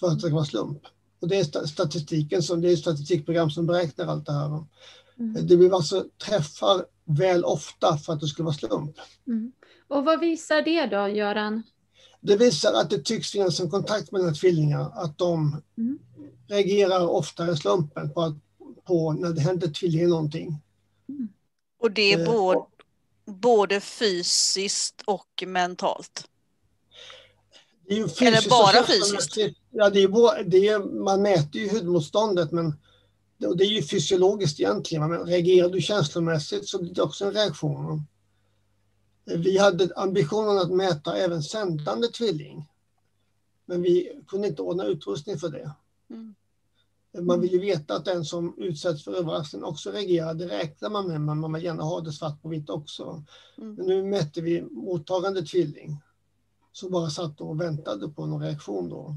För att det ska vara slump. Och det är sta- statistiken, som, det är statistikprogram som beräknar allt det här. Mm. Det blir alltså träffar väl ofta för att det skulle vara slump. Mm. Och vad visar det då, Göran? Det visar att det tycks finnas en kontakt mellan tvillingar, att de Mm. reagerar oftare slumpen på, på när det händer tvillingar någonting. Och det är Eh, både, både fysiskt och mentalt. Det är ju Eller fysiskt bara fysiskt? Ja, det är, det är, man mäter ju hudmotståndet, men det är ju fysiologiskt egentligen. Men reagerar du känslomässigt så blir det också en reaktion. Vi hade ambitionen att mäta även sändande tvilling. Men vi kunde inte ordna utrustning för det. Mm. Man vill ju veta att den som utsätts för överraskning också reagerar. Det räknar man med, men man vill gärna ha det svart på vitt också. Mm. Men nu mätte vi mottagande tvilling som bara satt och väntade på någon reaktion då.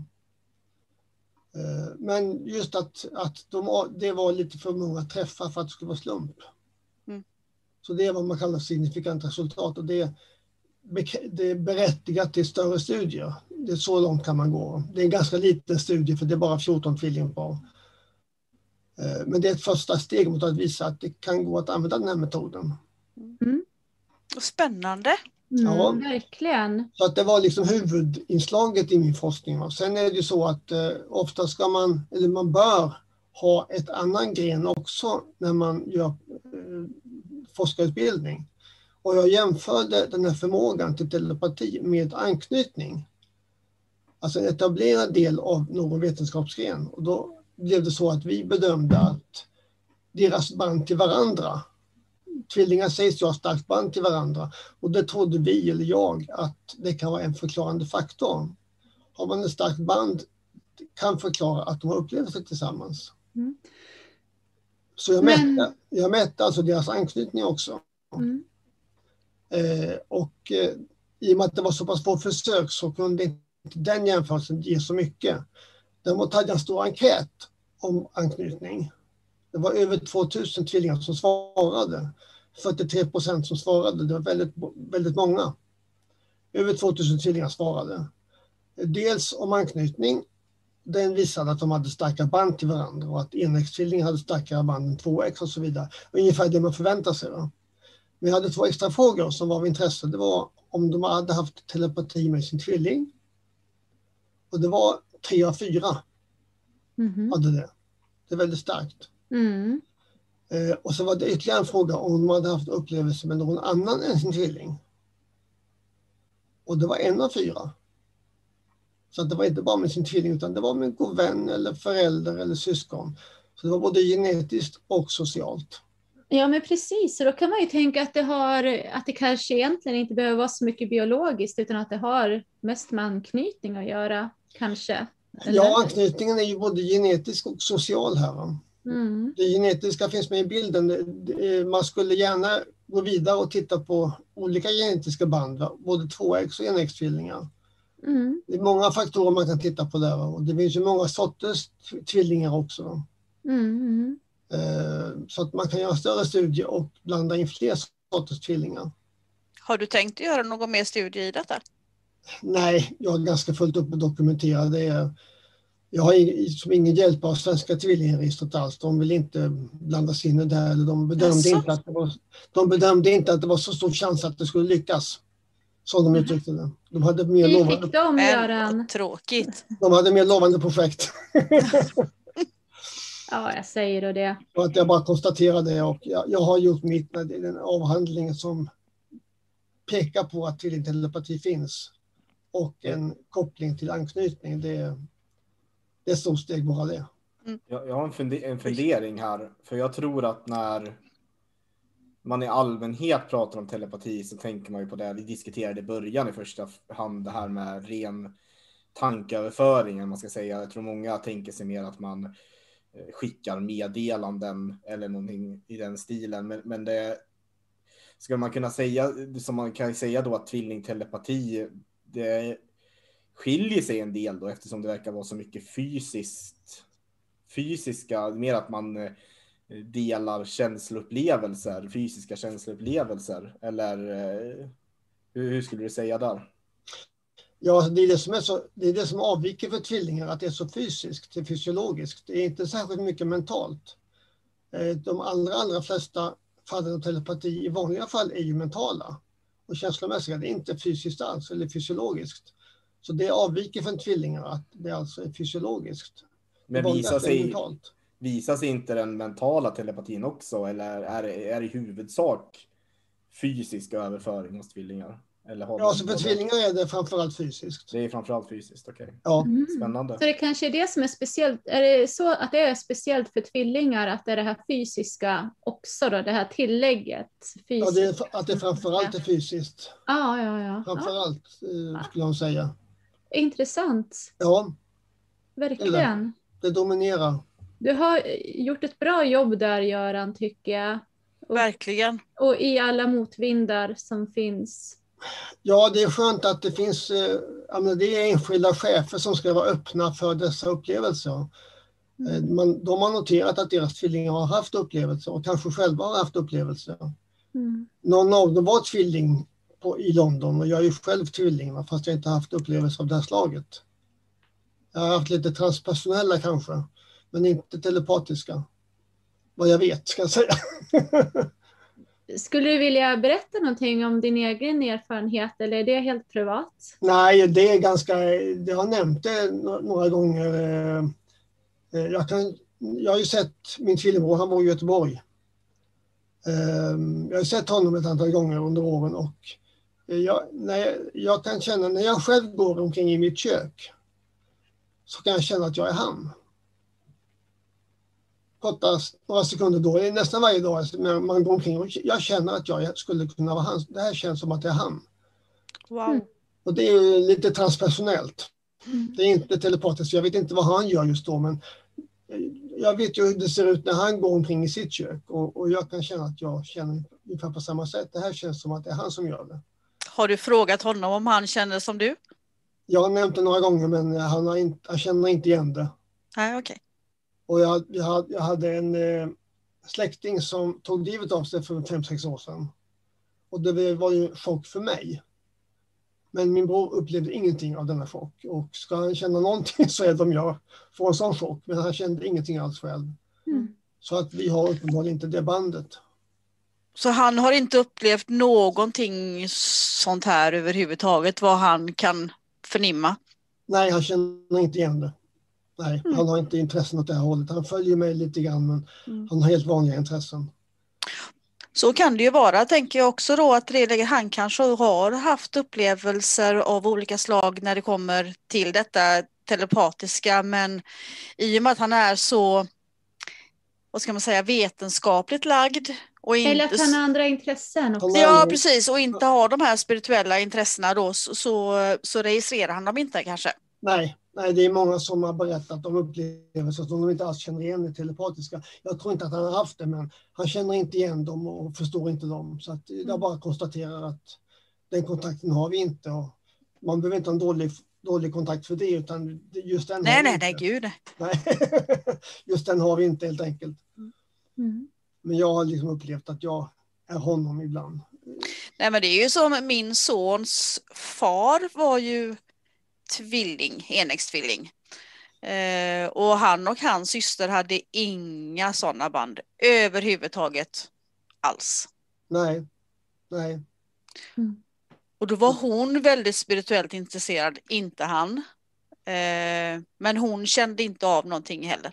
Eh, Men just att, att de, det var lite för många träffar för att det skulle vara slump. Mm. Så det är vad man kallar signifikant resultat och det, det är berättigat till större studier. Det är så långt kan man gå. Det är en ganska liten studie för det är bara 14 tvillingpar. Eh, Men det är ett första steg mot att visa att det kan gå att använda den här metoden. Och Spännande. Mm, Ja. Verkligen. Så att det var liksom huvudinslaget i min forskning. Sen är det ju så att eh, ofta ska man, eller man bör ha ett annan gren också när man gör eh, forskarutbildning. Och jag jämförde den här förmågan till telepati med anknytning. Alltså en etablerad del av någon vetenskapsgren. Och då blev det så att vi bedömde att deras band till varandra Tvillingar sägs ju ha starkt band till varandra och det trodde vi, eller jag, att det kan vara en förklarande faktor. Har man ett starkt band kan förklara att de har upplevelser tillsammans. Mm. Så jag Men- mätte, jag mätte alltså deras anknytning också. Mm. Eh, och eh, i och med att det var så pass få försök så kunde inte den jämförelsen ge så mycket. Däremot hade jag en stor enkät om anknytning. Det var över 2000 tvillingar som svarade. 43 procent som svarade. Det var väldigt, väldigt många. Över 2000 tvillingar svarade. Dels om anknytning. Den visade att de hade starka band till varandra och att enäggstvillingar hade starkare band än tvåäggs och så vidare. Ungefär det man förväntar sig. Men jag hade två extra frågor som var av intresse. Det var om de hade haft telepati med sin tvilling. Och det var tre av fyra Mhm. hade det. Det är väldigt starkt. Mm. Eh, och så var det ytterligare en fråga om de hade haft upplevelse med någon annan än sin tvilling. Och det var en av fyra. Så att det var inte bara med sin tvilling utan det var med en god vän eller förälder eller syskon. Så det var både genetiskt och socialt. Ja, men precis. Så då kan man ju tänka att det, har, att det kanske egentligen inte behöver vara så mycket biologiskt, utan att det har mest med anknytning att göra, kanske. Eller? Ja, anknytningen är ju både genetisk och social här. Mm. Det genetiska finns med i bilden. Man skulle gärna gå vidare och titta på olika genetiska band, både tvåäggs och enäggstvillingar. Mm. Det är många faktorer man kan titta på där och det finns ju många sorters tv- tvillingar också. Mm. Mm. Eh, Så att man kan göra större studier och blanda in fler sorters tvillingar. Har du tänkt göra någon mer studie i detta? Nej, jag är ganska fullt upp med dokumentera det. Jag har som ingen hjälp av Svenska tvillingregistret alls. De vill inte blanda sig in i det här. Eller de, bedömde Jaså? inte att det var, de bedömde inte att det var så stor chans att det skulle lyckas. Som de uttryckte det. De hade mer Hur lovande, fick de, Men Göran? tråkigt. de hade mer lovande projekt. Ja, jag säger då det. Och att jag bara konstaterar det och jag, jag har gjort mitt när det är den avhandlingen som pekar på att tvillingtelepati finns. och en koppling till anknytning. Det, är- det är ett stort steg bara det. Jag, jag har en, funde- en fundering här, för jag tror att när man i allmänhet pratar om telepati så tänker man ju på det vi diskuterade i början i första hand, det här med ren tankeöverföring, man ska säga. Jag tror många tänker sig mer att man eh, skickar meddelanden eller någonting i den stilen, men, men det ska man kunna säga, som man kan säga då att tvillingtelepati, det skiljer sig en del då eftersom det verkar vara så mycket fysiskt fysiska, mer att man eh, delar känsloupplevelser, fysiska känsloupplevelser. Eller eh, hur, skulle du säga där? Ja, det är det, som är så, det är det som avviker för tvillingar, att det är så fysiskt, det är fysiologiskt. Det är inte särskilt mycket mentalt. Eh, De allra, allra flesta fallen av telepati i vanliga fall är ju mentala och känslomässiga. Det är inte fysiskt alls, eller fysiologiskt. Så det avviker från tvillingar, att det alltså är fysiologiskt. Men visar sig, mentalt. Visar sig inte den mentala telepatin också? Eller är det, är det i huvudsak fysisk överföring hos tvillingar? Eller har Ja, man så för tvillingar är det framförallt fysiskt. Det är framförallt fysiskt, okej. Ja, Mm. Spännande. Så det kanske är det som är speciellt. Är det så att det är speciellt för tvillingar att det är det här fysiska också då, det här tillägget? Fysiskt. ja det är, att det framförallt är fysiskt. Ja, ja, ja. ja. Framförallt eh, skulle jag säga. Intressant, Ja, verkligen. det dominerar. Du har gjort ett bra jobb där Göran, tycker jag. Och, Verkligen. och i alla motvindar som finns. Ja, det är skönt att det finns, eh, det är enskilda chefer som ska vara öppna för dessa upplevelser. Eh, Mm. Man, de har noterat att deras tvillingar har haft upplevelser och kanske själva har haft upplevelser. Mm. Någon av dem var tvilling på, i London och jag är ju själv tvilling fast jag inte haft upplevelser av det här slaget. Jag har haft lite transpersonella kanske, men inte telepatiska. Vad jag vet ska jag säga. Skulle du vilja berätta någonting om din egen erfarenhet eller är det helt privat? Nej, det är ganska, det har nämnt det nå- några gånger. eh, Jag, kan, jag har ju sett min tvillingbror, han bor i Göteborg. Eh, Jag har sett honom ett antal gånger under åren och eh, jag, jag, jag kan känna, när jag själv går omkring i mitt kök så kan jag känna att jag är han. Korta några sekunder då, nästan varje dag när man går omkring och jag känner att jag skulle kunna vara han. Det här känns som att det är han. Wow. Mm. Och det är ju lite transpersonellt. Mm. Det är inte telepatiskt, jag vet inte vad han gör just då, men jag vet ju hur det ser ut när han går omkring i sitt kök och, och jag kan känna att jag känner ungefär på samma sätt. Det här känns som att det är han som gör det. Har du frågat honom om han känner som du? Jag har nämnt det några gånger, men han, har inte, han känner inte igen det. Nej, okej. Och jag, jag, hade, jag hade en eh, släkting som tog livet av sig för fem sex år sedan. Och det var ju en chock för mig. Men min bror upplevde ingenting av denna chock. Och ska han känna någonting så är det om jag får en sån chock. Men han kände ingenting alls själv. Mm. Så att vi har uppenbarligen inte det bandet. Så han har inte upplevt någonting sånt här överhuvudtaget, vad han kan förnimma? Nej, han känner inte igen det. Nej, Mm. han har inte intressen åt det här hållet. Han följer mig lite grann, men Mm. han har helt vanliga intressen. Så kan det ju vara, tänker jag också då, att han kanske har haft upplevelser av olika slag när det kommer till detta telepatiska, men i och med att han är så, vad ska man säga, vetenskapligt lagd och Eller att inte... han har andra intressen också. Ja, precis, och inte har de här spirituella intressena då, så, så, så registrerar han dem inte kanske. Nej, nej, det är många som har berättat om upplevelser som de inte alls känner igen det telepatiska. Jag tror inte att han har haft det, men han känner inte igen dem och förstår inte dem. Så att jag Mm. bara konstaterar att den kontakten har vi inte. Och man behöver inte ha en dålig, dålig kontakt för det, utan just den Nej, har vi nej, inte. nej, gud. nej. nej. just den har vi inte helt enkelt. Mm. Men jag har liksom upplevt att jag är honom ibland. Nej, men det är ju som min sons far var ju tvilling, enäggstvilling. Eh, och han och hans syster hade inga sådana band överhuvudtaget alls. Nej, nej, Och då var hon väldigt spirituellt intresserad, inte han. Eh, men hon kände inte av någonting heller.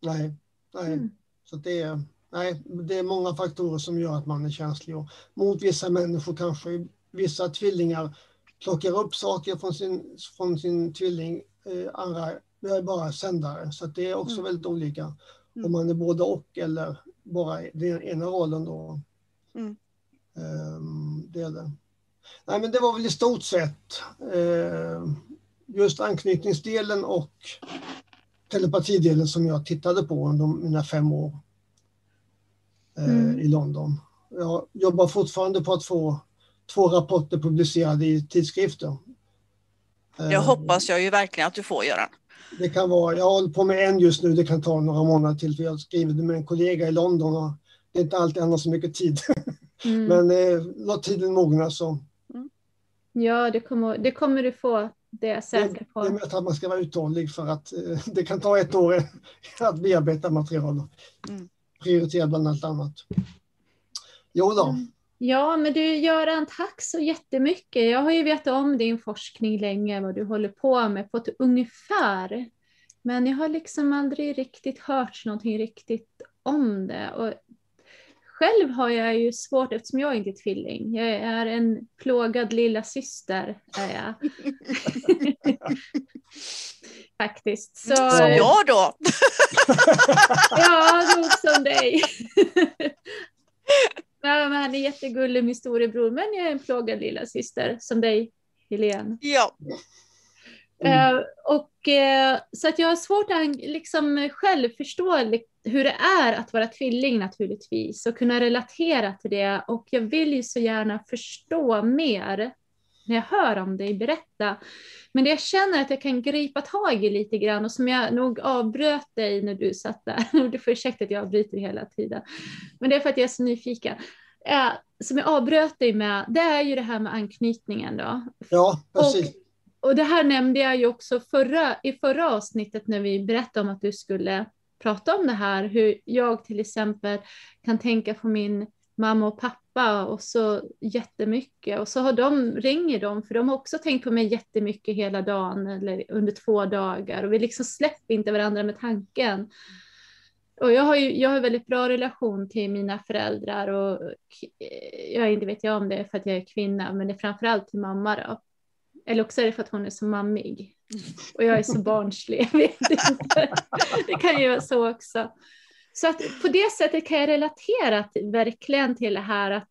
nej, nej. Mm. Så det är, nej, det är många faktorer som gör att man är känslig. Och mot vissa människor kanske, vissa tvillingar plockar upp saker från sin, från sin tvilling, eh, andra är bara sändare. Så det är också Mm. väldigt olika. Mm. Om man är både och eller bara den ena rollen då. Mm. Ehm, det är det. Nej men det var väl i stort sett eh, just anknytningsdelen och telepatidelen som jag tittade på under mina fem år eh, Mm. i London. Jag jobbar fortfarande på att få två rapporter publicerade i tidskrifter. Jag Eh, hoppas jag ju verkligen att du får Göran. Det kan vara, jag håller på med en just nu, det kan ta några månader till för jag skriver det med en kollega i London och det är inte alltid han har så mycket tid. Mm. Men eh, låt tiden mogna så. Ja, det kommer, det kommer du få, det är jag säker Det är på. mest att man ska vara uthållig för att eh, det kan ta ett år att bearbeta material. Mm. Prioritera bland allt annat. Jo då. Mm. Ja, men du Göran, tack så jättemycket. Jag har ju vetat om din forskning länge, vad du håller på med på ett ungefär. Men jag har liksom aldrig riktigt hört någonting riktigt om det. Och själv har jag ju svårt, eftersom jag inte är tvilling, jag är en plågad lilla syster är jag. Faktiskt. Så, Som jag då. Ja, nog som dig. ja, men han är jättegullig, min storebror, men jag är en plågad lilla syster som dig, Helene. Ja. Mm. Och, eh, så att jag har svårt att liksom själv förstå hur det är att vara tvilling naturligtvis och kunna relatera till det. Och jag vill ju så gärna förstå mer när jag hör om dig berätta. Men det jag känner att jag kan gripa tag i lite grann och som jag nog avbröt dig när du satt där. Du får ursäkta att jag avbryter hela tiden. Men det är för att jag är så nyfiken. Eh, som jag avbröt dig med, det är ju det här med anknytningen då. Ja, precis. Och det här nämnde jag ju också förra, i förra avsnittet när vi berättade om att du skulle prata om det här, hur jag till exempel kan tänka på min mamma och pappa och så jättemycket och så har de, ringer de för de har också tänkt på mig jättemycket hela dagen eller under två dagar och vi liksom släpper inte varandra med tanken. Och jag har ju jag har väldigt bra relation till mina föräldrar och eh, jag inte vet jag om det är för att jag är kvinna men det är framförallt till mamma då. Eller också är det för att hon är så mammig. Och jag är så barnslig, jag vet inte. Det kan ju vara så också. Så att på det sättet kan jag relatera till, verkligen till det här att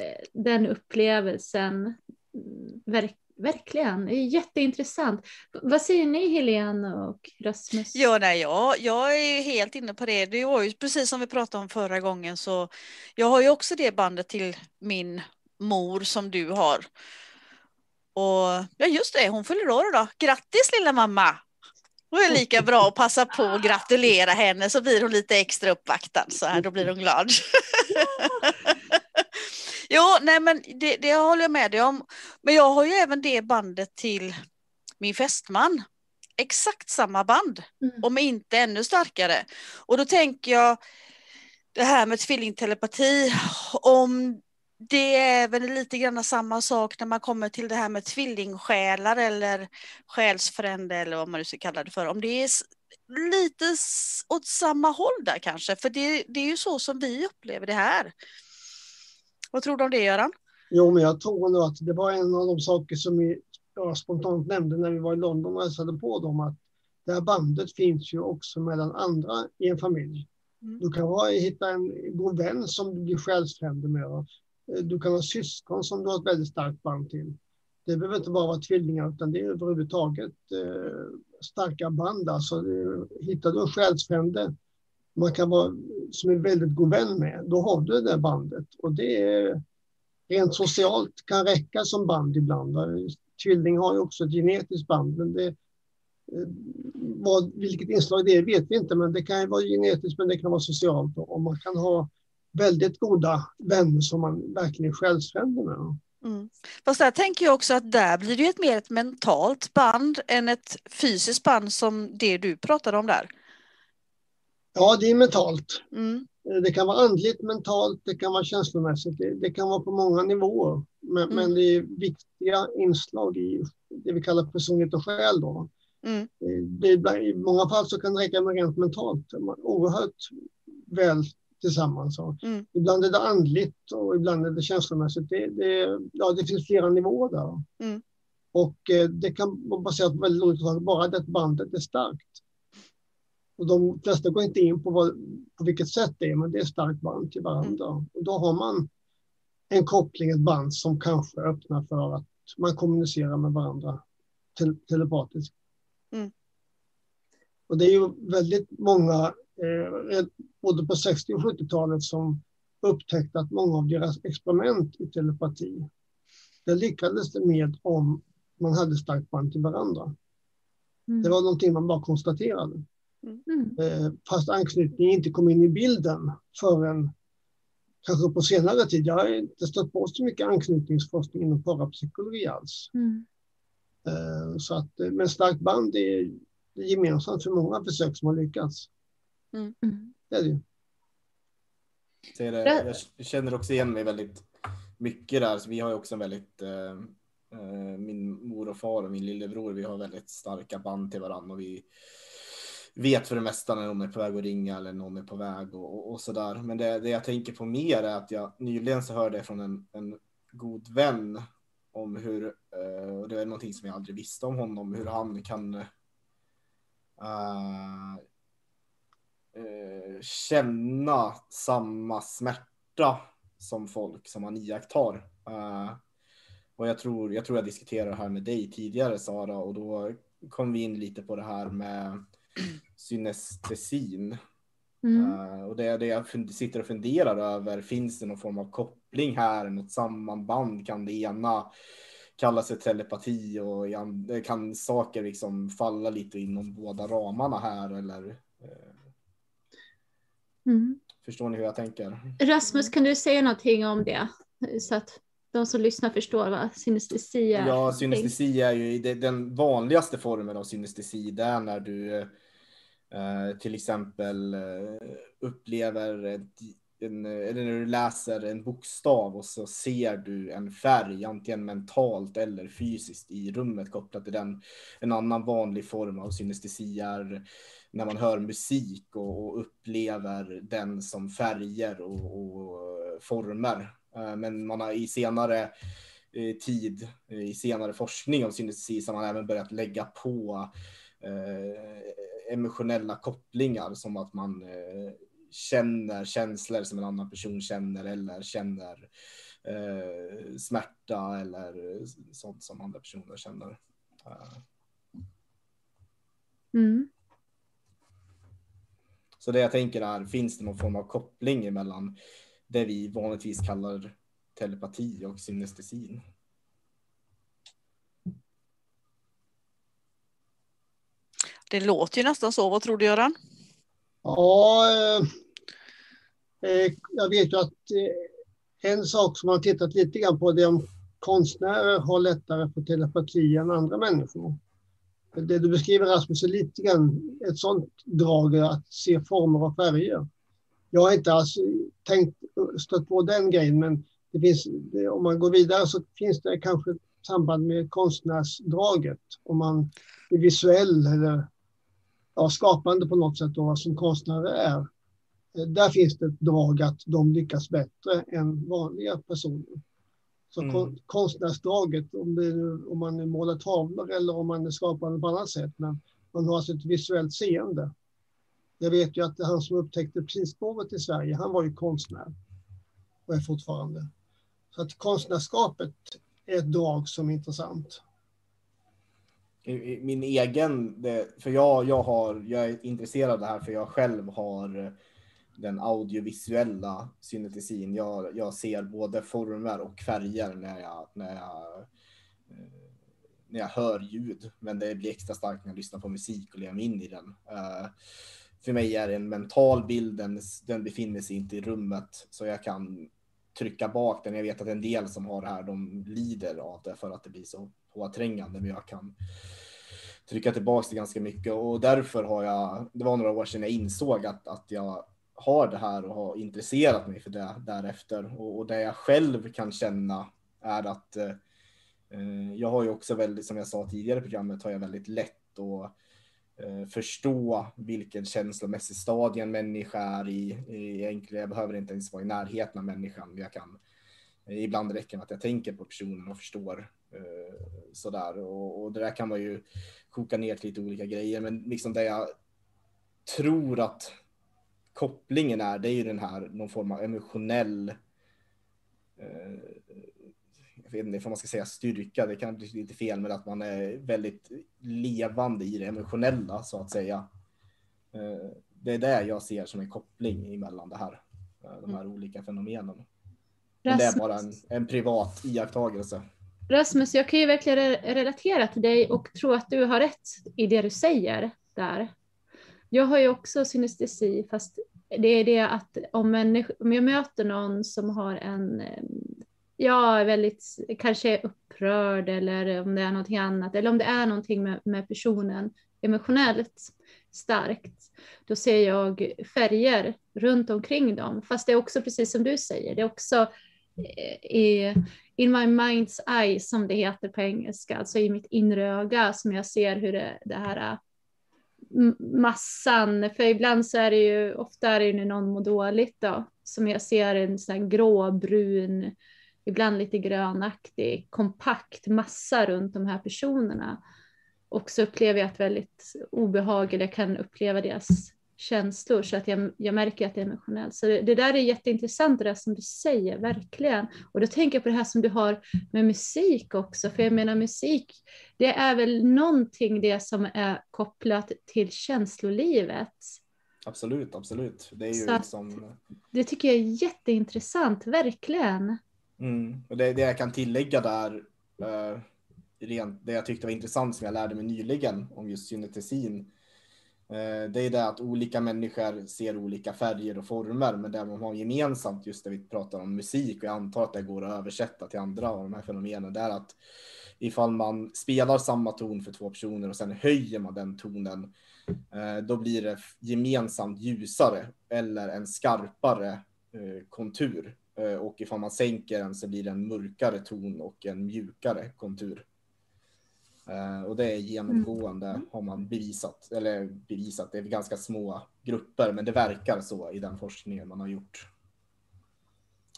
eh, den upplevelsen, mm, verk, verkligen, det är jätteintressant. Vad säger ni Helene och Rasmus? Ja, nej, jag, jag är helt inne på det. Det var ju precis som vi pratade om förra gången så jag har ju också det bandet till min mor som du har. Och ja, just det, hon fyller år idag. Grattis lilla mamma! Då är det lika bra att passa på att gratulera henne så blir hon lite extra uppvaktad så här, då blir hon glad. jo, nej men det, det håller jag med dig om. Men jag har ju även det bandet till min fästman. Exakt samma band, Mm. om inte ännu starkare. Och då tänker jag det här med tvillingtelepati, om det är även lite grann samma sak när man kommer till det här med tvillingsjälar eller själsfrände eller vad man nu ska kalla det för. Om det är lite åt samma håll där kanske, för det, det är ju så som vi upplever det här. Vad tror du om det Göran? Jo, men jag tror nog att det var en av de saker som vi jag spontant nämnde när vi var i London och hälsade på dem. Att det här bandet finns ju också mellan andra i en familj. Mm. Du kan vara, hitta en god vän som du blir själsfrände med. Eh, du kan ha syskon som du har ett väldigt starkt band till. Det behöver inte bara vara tvillingar utan det är överhuvudtaget eh, starka band. Alltså, hittar du en själsfrände man kan vara som en väldigt god vän med, då har du det där bandet. Och det är rent socialt kan räcka som band ibland. Tvilling har ju också ett genetiskt band, men det, eh, vad, vilket inslag det är vet vi inte, men det kan ju vara genetiskt, men det kan vara socialt. Och man kan ha väldigt goda vänner som man verkligen är själsfrände med. Mm. Fast där tänker jag också att där blir det ju ett mer ett mentalt band än ett fysiskt band som det du pratade om där. Ja, det är mentalt. Mm. Det kan vara andligt, mentalt, det kan vara känslomässigt, det, det kan vara på många nivåer. Men, Mm. men det är viktiga inslag i det vi kallar personlighet och själ. Då. Mm. Det I många fall så kan det räcka med rent mentalt, oerhört väl tillsammans. Och Mm. Ibland är det andligt och ibland är det känslomässigt. Det, det, ja, det finns flera nivåer där. Och eh, det kan vara baserat på väldigt olika saker, bara det bandet är starkt. Och de flesta går inte in på, vad, på vilket sätt det är, men det är starkt band till varandra. Mm. Och då har man en koppling, ett band som kanske öppnar för att man kommunicerar med varandra telepatiskt. Mm. Och det är ju väldigt många, eh, både på 60 och 70-talet, som upptäckte att många av deras experiment i telepati, det lyckades det med om man hade starkt band till varandra. Mm. Det var någonting man bara konstaterade. Mm. Eh, fast anknytning inte kom in i bilden förrän kanske på senare tid. Jag har inte stött på så mycket anknytningsforskning inom parapsykologi alls. Mm. Eh, så att, eh, men starkt band är gemensamt för många försök som har lyckats. Mm. Det är det ju. Jag känner också igen mig väldigt mycket där. Så vi har ju också en väldigt, eh, min mor och far och min lillebror, vi har väldigt starka band till varandra. Och vi vet för det mesta när någon är på väg att ringa eller någon är på väg och, och, och sådär. Men det, det, jag tänker på mer är att jag nyligen så hörde från en, en god vän om hur, uh, och det är någonting som jag aldrig visste om honom, hur han kan uh, känna samma smärta som folk som han iakttar. och jag tror, jag tror jag diskuterade det här med dig tidigare Sara och då kom vi in lite på det här med synestesin. Mm. Uh, och det är det jag sitter och funderar över. Finns det någon form av koppling här, något sammanband? Kan det ena kalla sig telepati och kan saker liksom falla lite inom båda ramarna här eller? Mm. Förstår ni hur jag tänker? Rasmus, kan du säga någonting om det? Så att de som lyssnar förstår vad synestesi är. Ja, synestesi är ju den vanligaste formen av synestesi. Det är när du Eh, till exempel eh, upplever ett, en, eller när du läser en bokstav och så ser du en färg, antingen mentalt eller fysiskt i rummet kopplat till den. En annan vanlig form av synestesi är när man hör musik och, och upplever den som färger och, och former. Eh, men man har i senare eh, tid, eh, i senare forskning om synestesi, så har man även börjat lägga på emotionella kopplingar som att man känner känslor som en annan person känner eller känner eh, smärta eller sånt som andra personer känner. Mm. Så det jag tänker är, finns det någon form av koppling mellan det vi vanligtvis kallar telepati och synestesin? Det låter ju nästan så. Vad tror du Göran? Ja, eh, eh, jag vet ju att eh, en sak som man tittat lite grann på det är om konstnärer har lättare för telepati än andra människor. Det du beskriver Rasmus är lite grann ett sånt drag att se former och färger. Jag har inte alls tänkt stött på den grejen men det finns, om man går vidare så finns det kanske samband med konstnärsdraget. Om man är visuell eller ja, skapande på något sätt då, som konstnärer är. Där finns det ett drag att de lyckas bättre än vanliga personer. Så mm. konstnärsdraget, om, det, om man målar tavlor eller om man är skapande på annat sätt, men man har alltså ett visuellt seende. Jag vet ju att han som upptäckte prisprovet i Sverige, han var ju konstnär och är fortfarande. Så att konstnärskapet är ett drag som är intressant min egen, för jag, jag, har, jag är intresserad av det här för jag själv har den audiovisuella synetesin. Jag, jag ser både former och färger när jag, när jag, eh, när jag hör ljud, men det blir extra starkt när jag lyssnar på musik och lever mig in i den. Eh, för mig är det en mental bild, den, den befinner sig inte i rummet, så jag kan trycka bak den. Jag vet att en del som har det här, de lider av det för att det blir så påträngande, men jag kan trycka tillbaka det ganska mycket och därför har jag, det var några år sedan jag insåg att, att jag har det här och har intresserat mig för det därefter och, och det jag själv kan känna är att eh, jag har ju också väldigt, som jag sa tidigare i programmet, har jag väldigt lätt att eh, förstå vilken känslomässig stadie en människa är i. Egentligen, jag behöver inte ens vara i närheten av människan. Jag kan, eh, ibland räcker det att jag tänker på personen och förstår eh, sådär och, och det där kan man ju koka ner till lite olika grejer, men liksom det jag tror att kopplingen är, det är ju den här någon form av emotionell eh, jag vet inte om man ska säga styrka, det kan bli lite fel, men att man är väldigt levande i det emotionella så att säga. Eh, det är det jag ser som en koppling emellan det här, eh, de här mm. olika fenomenen. Men det är bara en, en privat iakttagelse. Rasmus, jag kan ju verkligen relatera till dig och tro att du har rätt i det du säger där. Jag har ju också synestesi, fast det är det att om, om jag möter någon som har en, ja, väldigt, kanske är upprörd eller om det är någonting annat, eller om det är någonting med, med personen emotionellt starkt, då ser jag färger runt omkring dem. Fast det är också precis som du säger, det är också eh, i, in my mind's eye som det heter på engelska, alltså i mitt inre öga som jag ser hur det, det här massan, för ibland så är det ju, ofta är det ju när någon mår dåligt då, som jag ser en sån här gråbrun, ibland lite grönaktig, kompakt massa runt de här personerna. Och så upplever jag ett väldigt obehag, eller jag kan uppleva deras känslor så att jag, jag märker att det är emotionellt. Så det, det, där är jätteintressant det där som du säger, verkligen. Och då tänker jag på det här som du har med musik också, för jag menar musik, det är väl någonting det som är kopplat till känslolivet. Absolut, absolut. Det, är ju liksom... det tycker jag är jätteintressant, verkligen. Mm. Och det, det jag kan tillägga där, uh, rent, det jag tyckte var intressant som jag lärde mig nyligen om just synetesin, Eh, Eh, det är det att olika människor ser olika färger och former, men det man har gemensamt, just det vi pratar om musik, och jag antar att det går att översätta till andra av de här fenomenen, det är att ifall man spelar samma ton för två personer och sen höjer man den tonen, eh, då blir det gemensamt ljusare eller en skarpare eh, kontur. Och ifall man sänker den så blir det en mörkare ton och en mjukare kontur. Uh, och det är genomgående mm. har man bevisat, eller bevisat, det är ganska små grupper, men det verkar så i den forskningen man har gjort.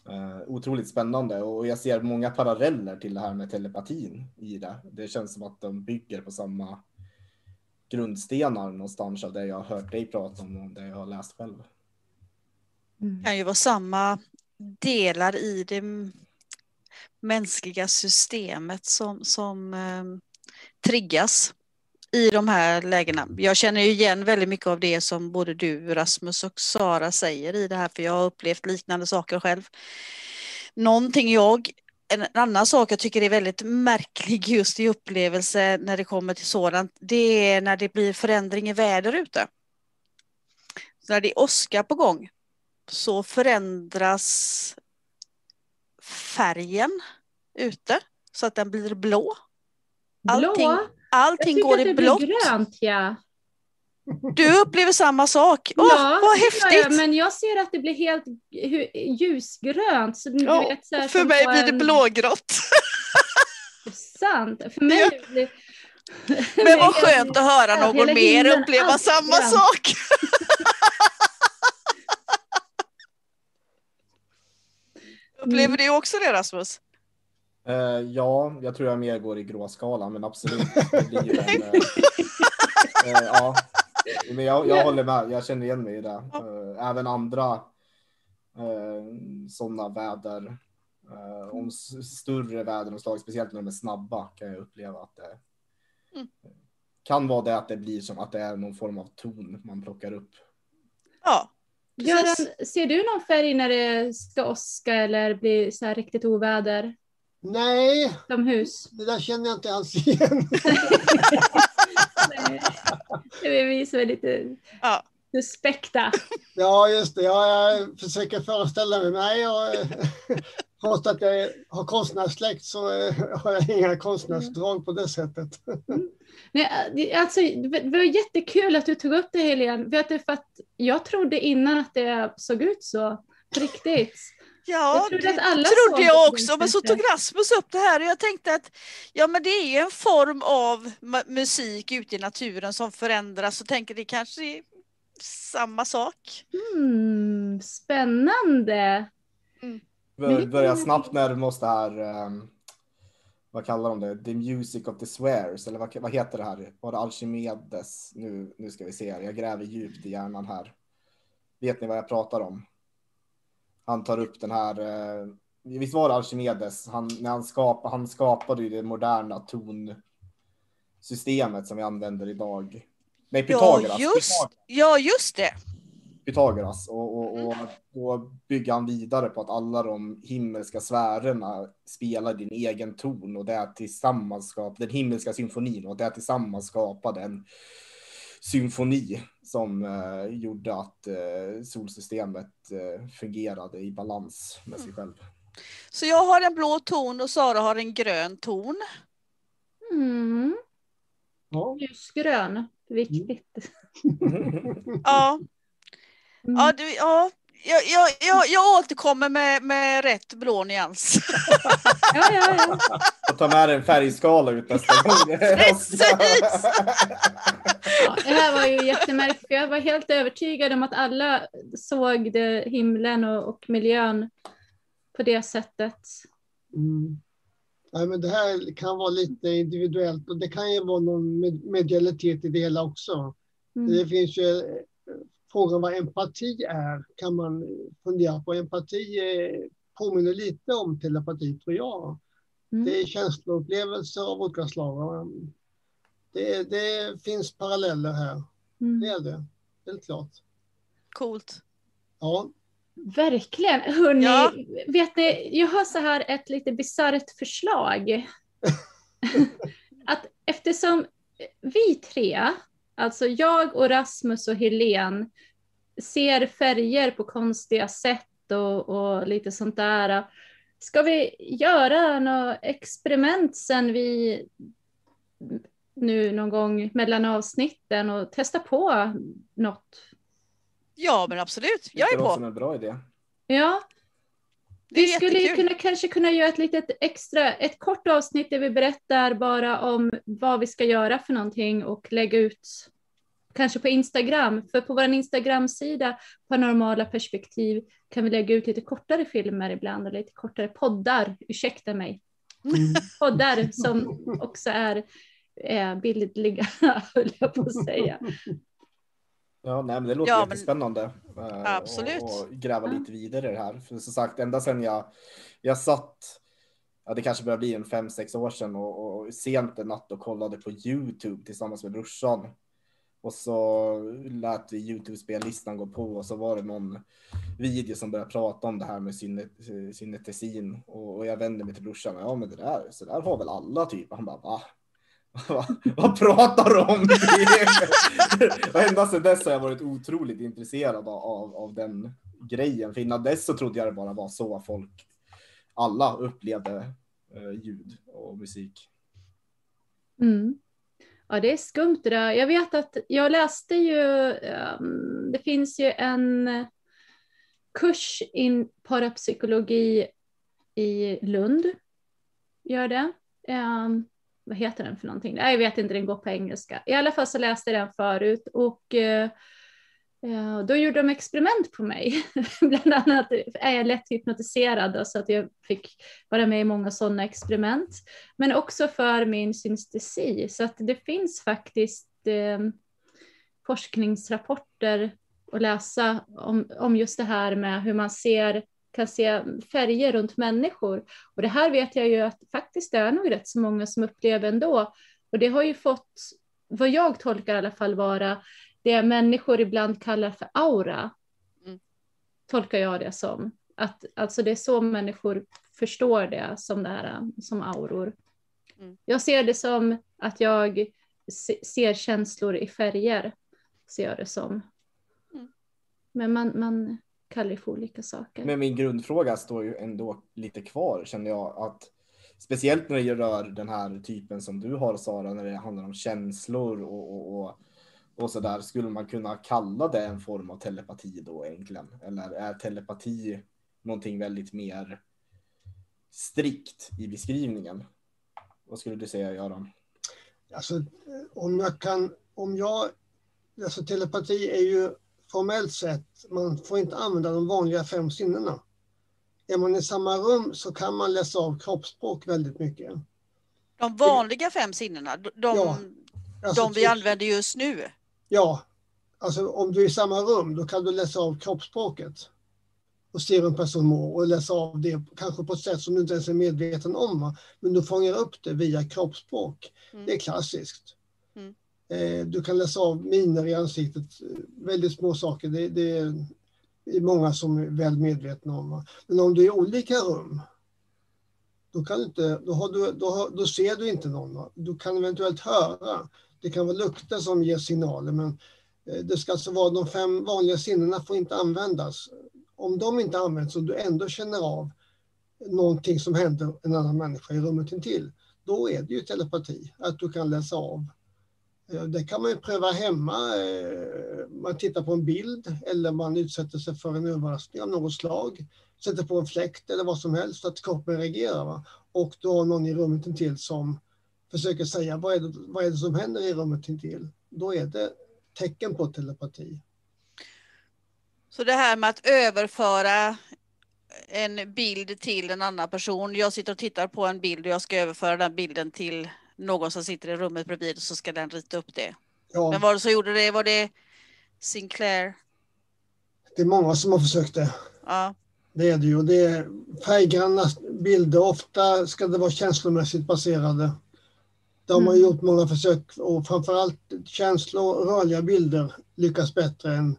Uh, otroligt spännande och jag ser många paralleller till det här med telepatin i det. Det känns som att de bygger på samma grundstenar någonstans av det jag har hört dig prata om och det jag har läst själv. Mm. Det kan ju vara samma delar i det mänskliga systemet som, som um triggas i de här lägena. Jag känner ju igen väldigt mycket av det som både du, Rasmus och Sara säger i det här, för jag har upplevt liknande saker själv. Någonting jag, en annan sak jag tycker är väldigt märklig just i upplevelse när det kommer till sådant, det är när det blir förändring i väder ute. Så när det är åska på gång så förändras färgen ute så att den blir blå. Allting, allting går i blått. grönt, ja. Du upplever samma sak. Åh, ja, vad häftigt! Jag, men jag ser att det blir helt ljusgrönt. Så ja, vet, så här, för mig blir det en... blågrått. Sant. För mig ja. blir Men vad skönt att höra någon mer uppleva samma grönt. sak. Upplever mm. du också det Rasmus? Uh, ja, jag tror jag mer går i gråskala, men absolut. Det blir en, uh, uh, ja. Men jag, jag håller med, jag känner igen mig i det. även andra sådana väder, om större väderomslag, speciellt när de är snabba, kan jag uppleva att det mm. kan vara det att det blir som att det är någon form av ton man plockar upp. Ja. Göran, ser du någon färg när det ska åska eller blir så här riktigt oväder? Nej, Utomhus. det där känner jag inte alls igen. det är vi som är lite ja. suspekta. Ja, just det. Ja, jag försöker föreställa mig mig. Och, trots att jag har konstnärssläkt så har jag inga konstnärsdrag på det sättet. Mm. Nej, alltså, det var jättekul att du tog upp det Helene. Vet du, för att jag trodde innan att det såg ut så på riktigt. Ja, jag det trodde jag också, men så tog Rasmus upp det här och jag tänkte att ja, men det är en form av musik ute i naturen som förändras och tänker det kanske är samma sak. Mm, spännande. Mm. Bör, börja snabbt närma oss det här um, vad kallar de det? The Music of the Swears, eller vad, vad heter det här? Var det Archimedes? Nu, nu ska vi se, jag gräver djupt i hjärnan här. Vet ni vad jag pratar om? Han tar upp den här, eh, visst var det Archimedes? Han, när han, skapade, han skapade ju det moderna tonsystemet som vi använder idag. Nej, Pythagoras. Ja, just, ja, just det. Pythagoras och, och, och då bygger han vidare på att alla de himmelska sfärerna spelar din egen ton och det tillsammans skapar den himmelska symfonin och det tillsammans skapade en symfoni som eh, gjorde att eh, solsystemet eh, fungerade i balans med sig själv. Så jag har en blå ton och Sara har en grön ton. Mm. Ja. Ljusgrön, viktigt. Ja, Mm. ja, du, ja. Jag, jag, jag, jag återkommer med, med rätt blå nyans. Ja, ja, ja. Och ta med en färgskala ut nästa gång. Precis. Ja, det här var ju jättemärkligt, för jag var helt övertygad om att alla såg det, himlen och, och miljön på det sättet. Mm. Nej, men det här kan vara lite individuellt och det kan ju vara någon med- medialitet i det hela också. Mm. Det finns ju eh, frågan vad empati är kan man fundera på. Empati eh, påminner lite om telepati tror jag. Mm. Det är känsloupplevelser av olika slag. Det, det finns paralleller här. Det Mm. är det. Helt klart. Coolt. Ja. Verkligen. Hörrni, Ja. vet ni, jag har så här ett lite bisarrt förslag. att eftersom vi tre, alltså jag och Rasmus och Helen ser färger på konstiga sätt och, och lite sånt där. Ska vi göra något experiment sen vi nu någon gång mellan avsnitten och testa på något? Ja, men absolut. Jag är Det låter på. en bra idé. Ja, Det Vi skulle ju kunna, kanske kunna göra ett litet extra, ett kort avsnitt där vi berättar bara om vad vi ska göra för någonting och lägga ut kanske på Instagram. För på vår Instagram-sida Paranormala perspektiv kan vi lägga ut lite kortare filmer ibland och lite kortare poddar, ursäkta mig. Mm. Poddar som också är eh, bildliga, höll jag på att säga. Ja, nej, men det låter Ja, men- jättespännande. eh, Absolut. Och, och gräva Ja. lite vidare i det här. För som sagt, ända sedan jag, jag satt, ja det kanske börjar bli en fem, sex år sedan och, och sent en natt och kollade på YouTube tillsammans med brorsan. Och så lät vi YouTube-spellistan gå på och så var det någon video som började prata om det här med synet- synetesin och, och jag vände mig till brorsan och ja men det där, så där har väl alla typ. Han bara va? Va? Vad pratar du om? och ända sedan dess har jag varit otroligt intresserad av, av, den grejen. För innan dess så trodde jag det bara var så folk, alla upplevde eh, ljud och musik. Mm. Ja, det är skumt det där. Jag vet att jag läste ju, um, det finns ju en eh, kurs i parapsykologi i Lund. Gör det. Um, vad heter den för någonting? Nej, jag vet inte, den går på engelska. I alla fall så läste jag den förut och eh, eh då gjorde de experiment på mig. Bland annat är jag lätt hypnotiserad då, så att jag fick vara med i många sådana experiment men också för min synestesi. Så att det finns faktiskt eh, forskningsrapporter att läsa om, om just det här med hur man ser, kan se färger runt människor. Och det här vet jag ju att faktiskt det är nog rätt så många som upplever ändå. Och det har ju fått, vad jag tolkar i alla fall vara, det människor ibland kallar för aura. Mm. Tolkar jag det som. Att, alltså det är så människor förstår det som det här, som auror. Mm. Jag ser det som att jag se, ser känslor i färger. Ser jag det som. Mm. Men man, man kallar det för olika saker. Men min grundfråga står ju ändå lite kvar känner jag att speciellt när det rör den här typen som du har Sara när det handlar om känslor och, och, och, och så där skulle man kunna kalla det en form av telepati då egentligen eller är telepati någonting väldigt mer strikt i beskrivningen? Vad skulle du säga Göran? Alltså, om jag kan, om jag, alltså telepati är ju formellt sett, man får inte använda de vanliga fem sinnena. Är man i samma rum så kan man läsa av kroppsspråk väldigt mycket. De vanliga fem sinnena, de, Ja, Alltså, de vi typ- använder just nu. Ja, alltså om du är i samma rum då kan du läsa av kroppsspråket och se hur en person mår och läsa av det kanske på ett sätt som du inte ens är medveten om. Va? Men du fångar upp det via kroppsspråk. Mm. Det är klassiskt. Eh, du kan läsa av miner i ansiktet, väldigt små saker. Det, det är många som är väl medvetna om. Men om du är i olika rum då, kan du inte, då, har du, då, har, då ser du inte någon. Du kan eventuellt höra. Det kan vara lukter som ger signaler men eh, det ska alltså vara de fem vanliga sinnena får inte användas. Om de inte används och du ändå känner av någonting som händer en annan människa i rummet intill, då är det ju telepati, att du kan läsa av. Eh, det kan man ju pröva hemma. Eh, man tittar på en bild eller man utsätter sig för en överraskning av något slag. Sätter på en fläkt eller vad som helst så att kroppen reagerar. Va? Och du har någon i rummet intill som försöker säga vad är, det, vad är det som händer i rummet intill. Då är det tecken på telepati. Så det här med att överföra en bild till en annan person. Jag sitter och tittar på en bild och jag ska överföra den bilden till någon som sitter i rummet bredvid och så ska den rita upp det. Ja, Men var det så gjorde det? Var det Sinclair? det är många som har försökt det. Ja. Det är det ju. Det är färggranna bilder. Ofta ska det vara känslomässigt baserade. Det har Mm. gjort många försök och framförallt känslor och rörliga bilder lyckas bättre än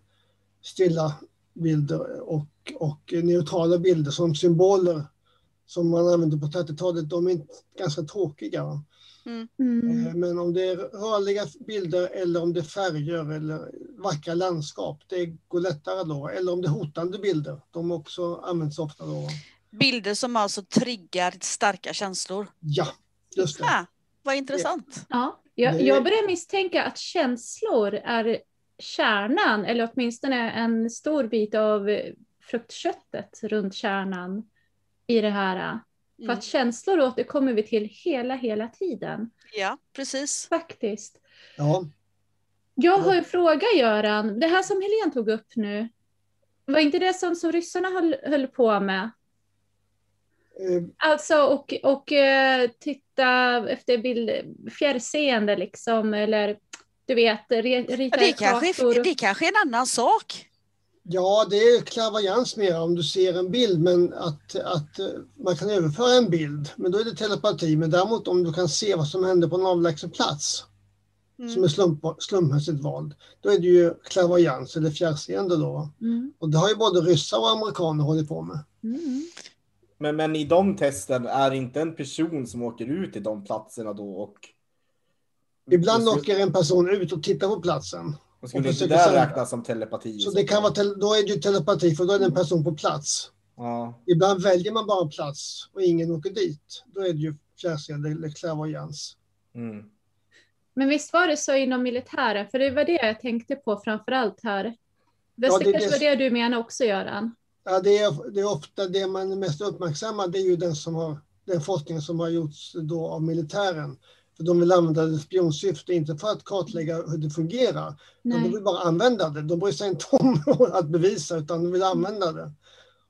stilla bilder och, och neutrala bilder som symboler som man använde på 30-talet. De är inte ganska tråkiga. va? Mm. Eh, Men om det är rörliga bilder eller om det är färger eller vackra landskap, det går lättare då. Eller om det är hotande bilder, de också används ofta då. Bilder som alltså triggar starka känslor. Ja, just det. Ah, vad intressant. Ja, jag, jag börjar misstänka att känslor är kärnan, eller åtminstone en stor bit av fruktköttet runt kärnan i det här. För Mm. att känslor återkommer vi till hela, hela tiden. Ja, precis. Faktiskt. Ja, Jag har en fråga Göran. Det här som Helene tog upp nu. Var inte det som, som ryssarna höll, höll på med? eh, Alltså och, och eh, titta efter bild, fjärrseende liksom, eller du vet, re, Ja, rita det, kanske, det kanske är en annan sak. Ja, det är klärvoajans mer om du ser en bild, men att, att eh, man kan överföra en bild, men då är det telepati. Men däremot om du kan se vad som händer på en avlägsen plats, Mm. som är slump, slumpmässigt vald, då är det ju klärvoajans eller fjärrseende då. Mm, Och det har ju både ryssar och amerikaner hållit på med. mm. Men, men i de testen är det inte en person som åker ut till de platserna då och... Ibland åker en person ut och tittar på platsen. Och skulle och inte det räknas som telepati? Så det kan vara, då är det ju telepati för då är det en person på plats. Ja. Ibland väljer man bara en plats och ingen åker dit. Då är det ju fjärrseende eller klärvoajans. Mm. Men visst var det så inom militären, för det var det jag tänkte på framför allt här. Det, Ja, det är kanske det- var det du menar också Göran? Ja, det, är, det är ofta det man är mest uppmärksammad, det är ju den, som har, den forskningen som har gjorts då av militären. För de vill använda det i spionsyfte, inte för att kartlägga hur det fungerar. utan De Nej. vill bara använda det. De bryr sig inte om att bevisa, utan de vill använda det.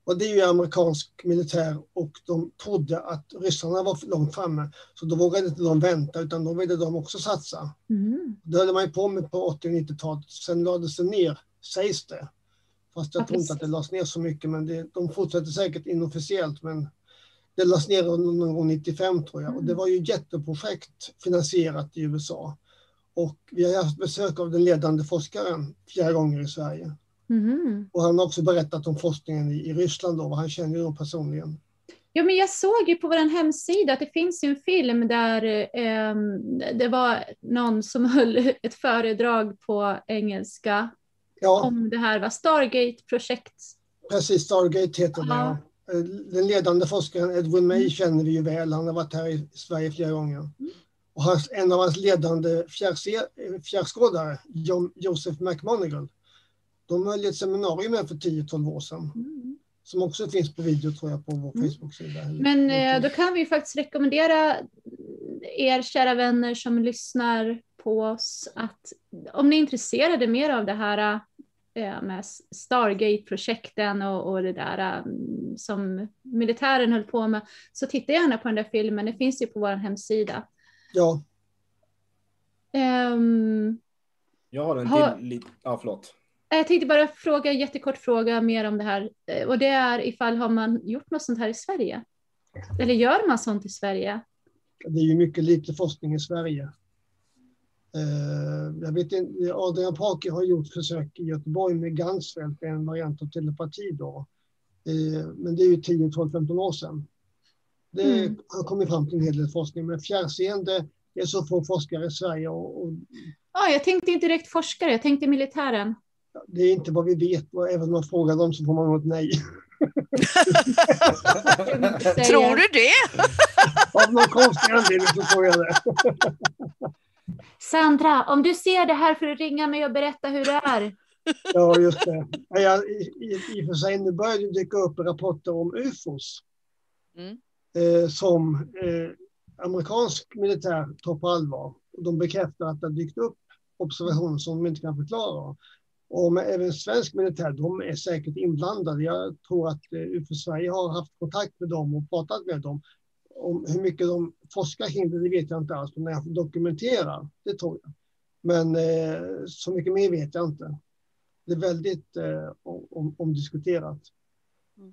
Och det är ju amerikansk militär och de trodde att ryssarna var långt framme. Så då vågade inte de vänta, utan då ville de också satsa. Mm. Det höll man ju på med på 80 och 90-talet. Sen lades det ner, sägs det. Fast jag Ja, tror inte att det lades ner så mycket, men det, de fortsätter säkert inofficiellt. Men det lades ner någon gång 95 tror jag. Och det Mm. var ju ett jätteprojekt finansierat i USA. Och vi har haft besök av den ledande forskaren flera gånger i Sverige. Mhm. Och han har också berättat om forskningen i, i Ryssland då, vad han känner ju dem personligen. Ja, men jag såg ju på vår hemsida att det finns en film där ehm, det var någon som höll ett föredrag på engelska Ja, om det här var Stargate-projekt. precis. Stargate heter det. Ja. Eh, Den ledande forskaren Edwin May känner vi ju väl. Han har varit här i Sverige flera gånger. Och hans, en av hans ledande eh, fjärrskådare, Joseph McMonigal, de höll ett seminarium här för 10-12 år sedan. Mm. Som också finns på video tror jag på vår Mm. Facebook-sida. Men eh, då kan vi faktiskt rekommendera er kära vänner som lyssnar på oss att om ni är intresserade mer av det här med Stargate-projekten och, och det där eh, som militären höll på med så titta gärna på den där filmen. Det finns ju på vår hemsida. Ja, Ehm, Jag har en till. li- Ja, förlåt. jag tänkte bara fråga, jättekort fråga mer om det här. Eh, Och det är ifall har man gjort något sånt här i Sverige? Eller gör man sånt i Sverige? det är ju mycket lite forskning i Sverige. Eh, jag vet inte, Adrian Parker har gjort försök i Göteborg med Gansfeld, en variant av telepati då. Eh, men det är ju 10, 12, 15 år sedan. Det Mm. har kommit fram till en hel del forskning, men fjärrseende, det är så få forskare i Sverige och, och Ja, jag tänkte inte direkt forskare, jag tänkte militären. det är inte vad vi vet. Och även om man frågar dem så får man nog ett nej. Tror du det? Av någon konstig anledning så tror jag det. Sandra, om du ser det här får du ringa mig och berätta hur det är. Ja, just det. Ja, jag, i, i, och för sig, nu börjar det dyka upp rapporter om ufos. Mm. eh, som eh, amerikansk militär tar på allvar. Och de bekräftar att det har dykt upp observationer som de inte kan förklara. Och med, även svensk militär, de är säkert inblandade. Jag tror att eh, UFO Sverige har haft kontakt med dem och pratat med dem. Om hur mycket de forskar kring det, det vet jag inte alls. Men jag dokumenterar, det tror jag. Men eh, så mycket mer vet jag inte. Det är väldigt eh, om, omdiskuterat.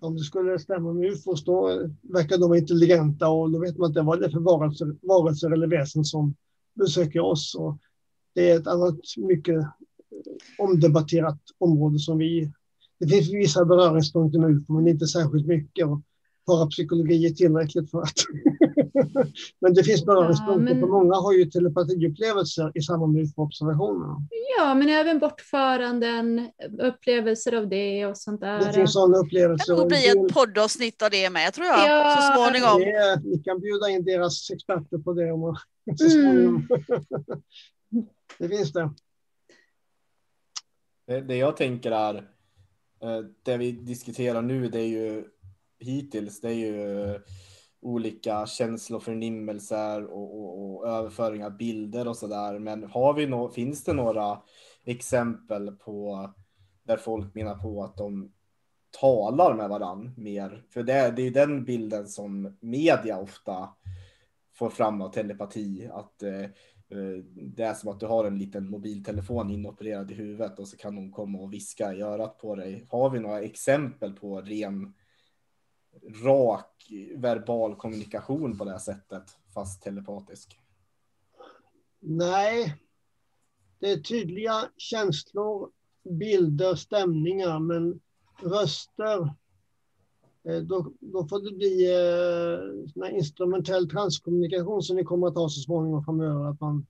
Om det skulle stämma med ufos då verkar de intelligenta och då vet man inte vad det är för varelser, varelser eller väsen som besöker oss. Och det är ett annat mycket eh, omdebatterat område som vi... Det finns vissa beröringspunkter med ufo men inte särskilt mycket. Och parapsykologi är tillräckligt för att... men det finns beröringspunkter men- för många har ju telepatiupplevelser i samband med ufo-observationerna. Ja, men även bortföranden, upplevelser av det och sånt där. Det finns sådana upplevelser. det- ett poddavsnitt av det med tror jag. Ja. Så småningom. Det vi kan bjuda in deras experter på det. Om man, så Mm. småningom. det finns det. Det, det jag tänker är, eh, det vi diskuterar nu, det är ju hittills, det är ju eh, olika känsloförnimmelser och, och, och överföring av bilder och sådär. Men har vi no finns det några exempel på där folk menar på att de talar med varann mer? För det, det är ju den bilden som media ofta får fram av telepati, att eh, eh Det är som att du har en liten mobiltelefon inopererad i huvudet och så kan hon komma och viska i örat på dig. Har vi några exempel på ren rak verbal kommunikation på det här sättet, fast telepatisk? Nej, det är tydliga känslor, bilder, stämningar, men röster, eh, då, då får det bli eh, instrumentell transkommunikation som vi kommer att ha så småningom framöver. Att man,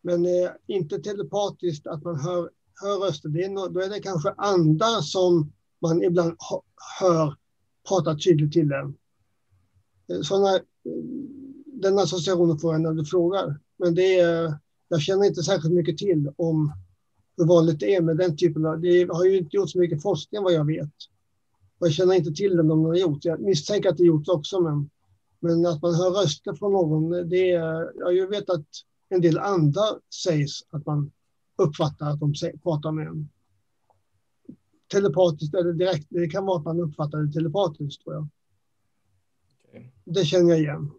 men eh, inte telepatiskt att man hör, hör röster. Det är no, då är det kanske andar som man ibland hör prata tydligt till den. Eh, Såna, eh, den associationen får jag när du frågar. Men det är, jag känner inte särskilt mycket till om hur vanligt det är med den typen av... Det har ju inte gjorts så mycket forskning vad jag vet. Och jag känner inte till den om de har gjort. Jag misstänker att det gjorts också, men, men att man hör röster från någon, det är... Jag vet att en del andra sägs att man uppfattar att de pratar med en. Telepatiskt eller direkt, det kan vara att man uppfattar det telepatiskt tror jag. Okej. Det känner jag igen.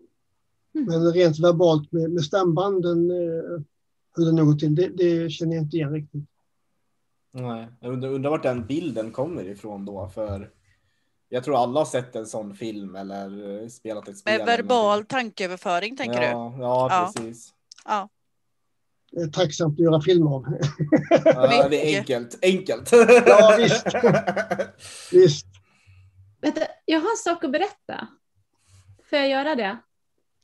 Mm. Men rent verbalt med, med stämbanden, eh, hur det nu går till, det, det känner jag inte igen riktigt. Nej, jag undrar, undrar vart den bilden kommer ifrån då, för jag tror alla har sett en sån film eller eh, spelat ett spel. Med verbal tankeöverföring tänker ja, Ja, Ja. precis. Ja. Är tacksamt att göra film av. Ja, det är enkelt. Enkelt. Ja, visst. Visst. Vänta, jag har en sak att berätta. Får jag göra det?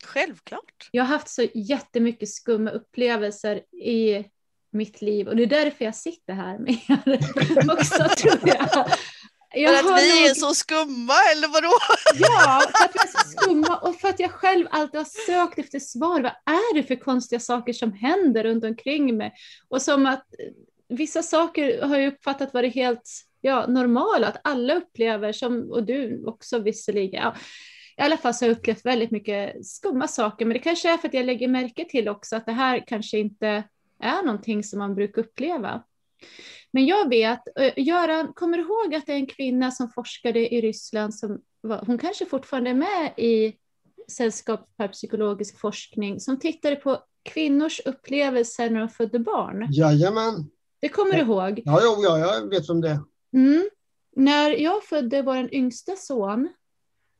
Självklart. Jag har haft så jättemycket skumma upplevelser i mitt liv och det är därför jag sitter här med er också tror jag. Jag För att har vi nog- är så skumma eller vadå? Ja, för att vi är så skumma och för att jag själv alltid har sökt efter svar. Vad är det för konstiga saker som händer runt omkring mig? Och som att eh, vissa saker har jag uppfattat vara helt ja, normala, att alla upplever, som, och du också visserligen. Ja, I alla fall så har jag upplevt väldigt mycket skumma saker, men det kanske är för att jag lägger märke till också att det här kanske inte är någonting som man brukar uppleva. Men jag vet, eh, Göran, kommer du ihåg att det är en kvinna som forskade i Ryssland som var, hon kanske fortfarande är med i sällskap för psykologisk forskning som tittade på kvinnors upplevelser när de födde barn. Jajamän. Det kommer du ihåg? Ja, ja, ja, jag vet om det mm. När jag födde vår yngsta son,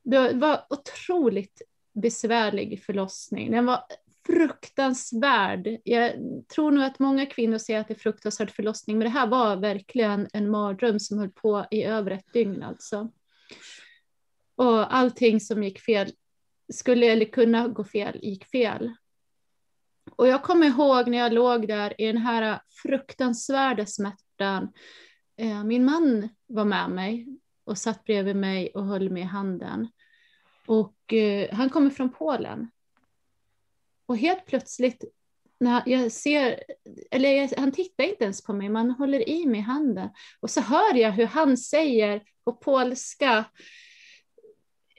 det var otroligt besvärlig förlossning. Den var fruktansvärd. Jag tror nog att många kvinnor säger att det är fruktansvärd förlossning, men det här var verkligen en mardröm som höll på i över ett dygn alltså. Och allting som gick fel, skulle eller kunna gå fel, gick fel. Och jag kommer ihåg när jag låg där i den här fruktansvärda smärtan. Eh, min man var med mig och satt bredvid mig och höll mig i handen. Och eh, han kommer från Polen. Och helt plötsligt när jag ser, eller han tittar inte ens på mig, man håller i mig handen. Och så hör jag hur han säger på polska,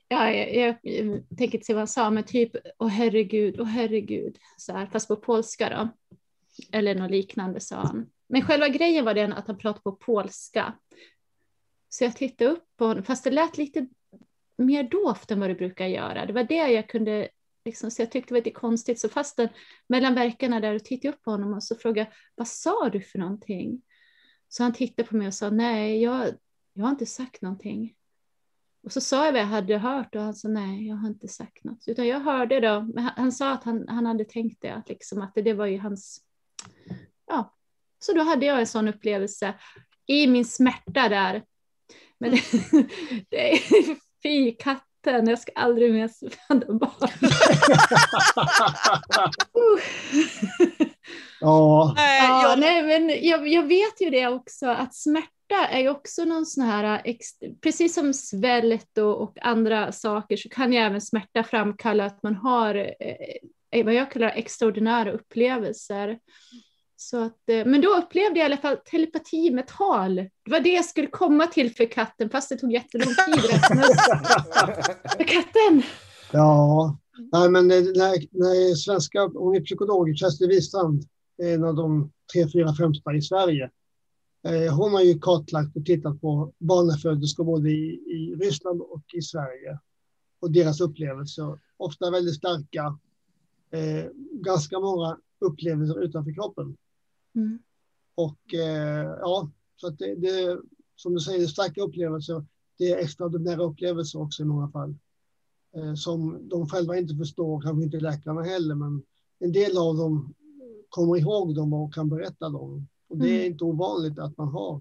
ja, jag, jag, jag tänker inte säga vad han sa, men typ åh herregud, åh herregud, så här, fast på polska då. Eller något liknande sa han. Men själva grejen var den att han pratade på polska. Så jag tittade upp på honom, fast det lät lite mer dovt än vad det brukar göra. Det var det jag kunde, liksom, så jag tyckte det var lite konstigt. Så fastän mellan verkarna där och tittade upp på honom och så frågade vad sa du för någonting? Så han tittade på mig och sa nej, jag, jag har inte sagt någonting. Och så sa jag vad jag hade hört och han sa nej, jag har inte sagt något. Utan jag hörde då, men han, han sa att han, han hade tänkt det, att, liksom, att det, det var ju hans, ja. Så då hade jag en sån upplevelse i min smärta där. Men det, det är fy katten, jag ska aldrig mer föda barn. ja. ja, nej, men jag, jag vet ju det också, att smärta är ju också någon sån här, precis som svält och, och, andra saker så kan ju även smärta framkalla att man har eh, vad jag kallar extraordinära upplevelser. Så att, eh, men då upplevde jag i alla fall telepati med tal. Det var det jag skulle komma till för katten, fast det tog jättelång tid. för katten! Ja, nej, men när, när svenska, hon är psykolog, Kerstin Wistrand, en av de tre, fyra främsta i Sverige. Eh, hon har ju kartlagt och tittat på barnaföderskor både i, i Ryssland och i Sverige och deras upplevelser. Ofta väldigt starka, eh, ganska många upplevelser utanför kroppen. Mm. Och eh, ja, så att det, det, som du säger, starka upplevelser. Det är extraordinära upplevelser också i många fall. Eh, som de själva inte förstår, kanske inte läkarna heller, men en del av dem kommer ihåg dem och kan berätta dem. Och det är mm. inte ovanligt att man har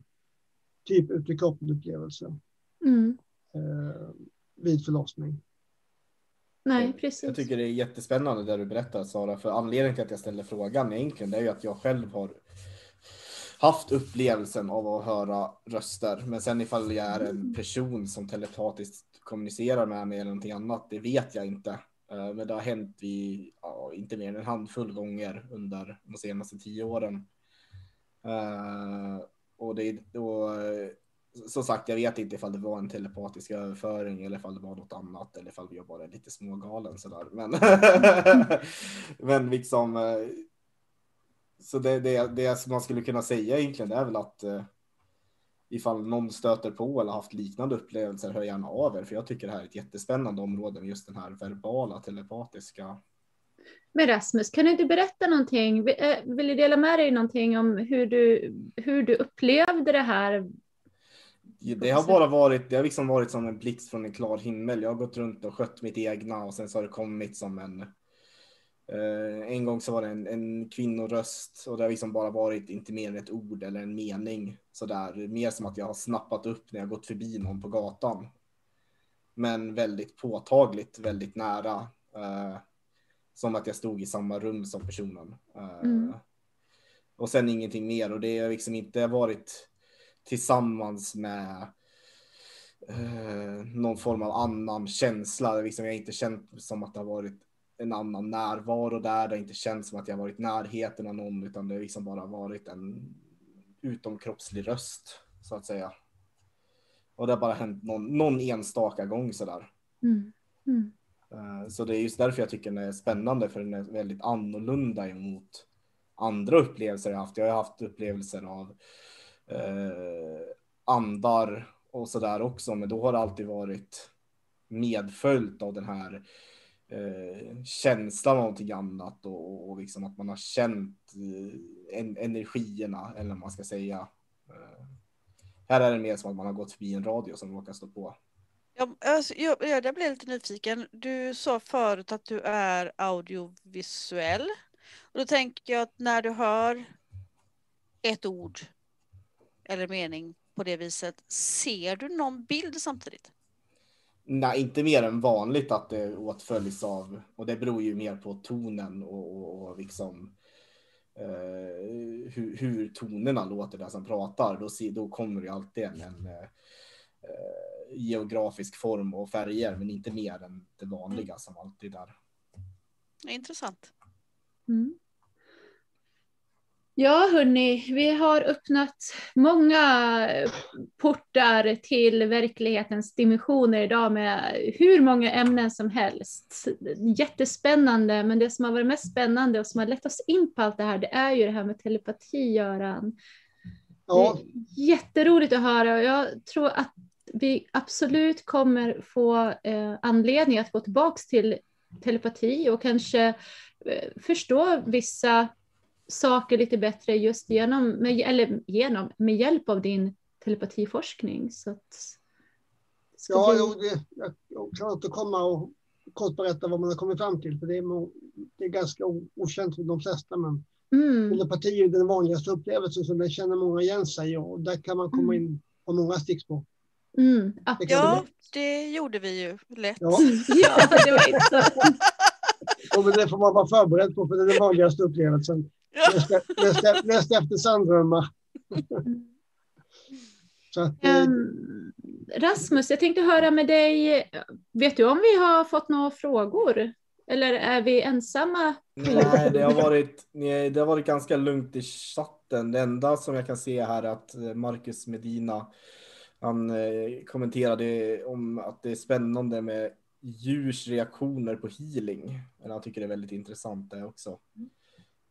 typ ut i kroppen-upplevelser mm. eh, vid förlossning. Nej, precis. Jag tycker det är jättespännande det du berättar Sara, för anledningen till att jag ställer frågan egentligen det är ju att jag själv har haft upplevelsen av att höra röster. Men sen ifall jag är en person som telepatiskt kommunicerar med mig eller någonting annat, det vet jag inte. Eh, men det har hänt vid, ja, inte mer än en handfull gånger under de senaste tio åren. Uh, och det, och, som sagt, jag vet inte ifall det var en telepatisk överföring eller ifall det var något annat eller ifall jag bara är lite smågalen sådär. Men, men liksom, eh, så det, det, det som man skulle kunna säga egentligen det är väl att eh, ifall någon stöter på eller haft liknande upplevelser, hör gärna av er. För jag tycker det här är ett jättespännande område med just den här verbala telepatiska men Rasmus, kan du inte berätta någonting? Eh, vill du dela med dig någonting om hur du, hur du upplevde det här? Det har bara varit, det har liksom varit som en blixt från en klar himmel. Jag har gått runt och skött mitt egna och sen så har det kommit som en eh, en gång så var det en, en kvinnoröst och det har liksom bara varit inte mer än ett ord eller en mening sådär. Mer som att jag har snappat upp när jag gått förbi någon på gatan. Men väldigt påtagligt, väldigt nära. Eh, som att jag stod i samma rum som personen. Eh, mm. Och sen ingenting mer och det har liksom inte varit tillsammans med uh, någon form av annan känsla. Liksom jag har inte känt som att det har varit en annan närvaro där. Det har inte känts som att jag varit närheten av någon utan det har liksom bara varit en utomkroppslig röst så att säga. Och det har bara hänt någon, någon enstaka gång sådär. Mm. Mm. Eh, så det är just därför jag tycker den är spännande för den är väldigt annorlunda emot andra upplevelser jag haft. Jag har haft upplevelser av eh, andar och så där också, men då har det alltid varit medföljt av den här eh, känslan av någonting annat och, och liksom att man har känt eh, en, energierna eller vad man ska säga. Eh, här är det mer som att man har gått förbi en radio som råkar stå på. Ja, alltså, jag, jag blev lite nyfiken. Du sa förut att du är audiovisuell. Och då tänker jag att när du hör ett ord eller mening på det viset, ser du någon bild samtidigt? Nej, inte mer än vanligt att det åtföljs av, och det beror ju mer på tonen och, och, och liksom eh, hur, hur, tonerna låter där som pratar. Då, då kommer det alltid en, en eh, geografisk form och färger, men inte mer än det vanliga som alltid är. Intressant. Mm. Ja, hörni, vi har öppnat många portar till verklighetens dimensioner idag med hur många ämnen som helst. Jättespännande, men det som har varit mest spännande och som har lett oss in på allt det här, det är ju det här med telepati, Göran. Ja. Jätteroligt att höra och jag tror att vi absolut kommer få eh, anledning att gå tillbaka till telepati och kanske eh, förstå vissa saker lite bättre just genom, med, eller genom, med hjälp av din telepatiforskning. Så att, ja, bli... jo, det, jag, jag kan återkomma och kort berätta vad man har kommit fram till, för det är, det är ganska okänt för de flesta. Men mm. telepati är den vanligaste upplevelsen, så den känner många igen sig och där kan man komma mm. in på många stickspår. Mm, det ja, det gjorde vi ju lätt. Ja, ja det var inte och det får man vara förberedd på, för det är den vanligaste upplevelsen. Näst, efter sanddrömmar. Att, um, Rasmus, jag tänkte höra med dig. Vet du om vi har fått några frågor? Eller är vi ensamma? Nej, det har varit, det har varit ganska lugnt i chatten. Det enda som jag kan se här är att Marcus Medina han eh, kommenterade om att det är spännande med djurs reaktioner på healing. Men han tycker det är väldigt intressant det också.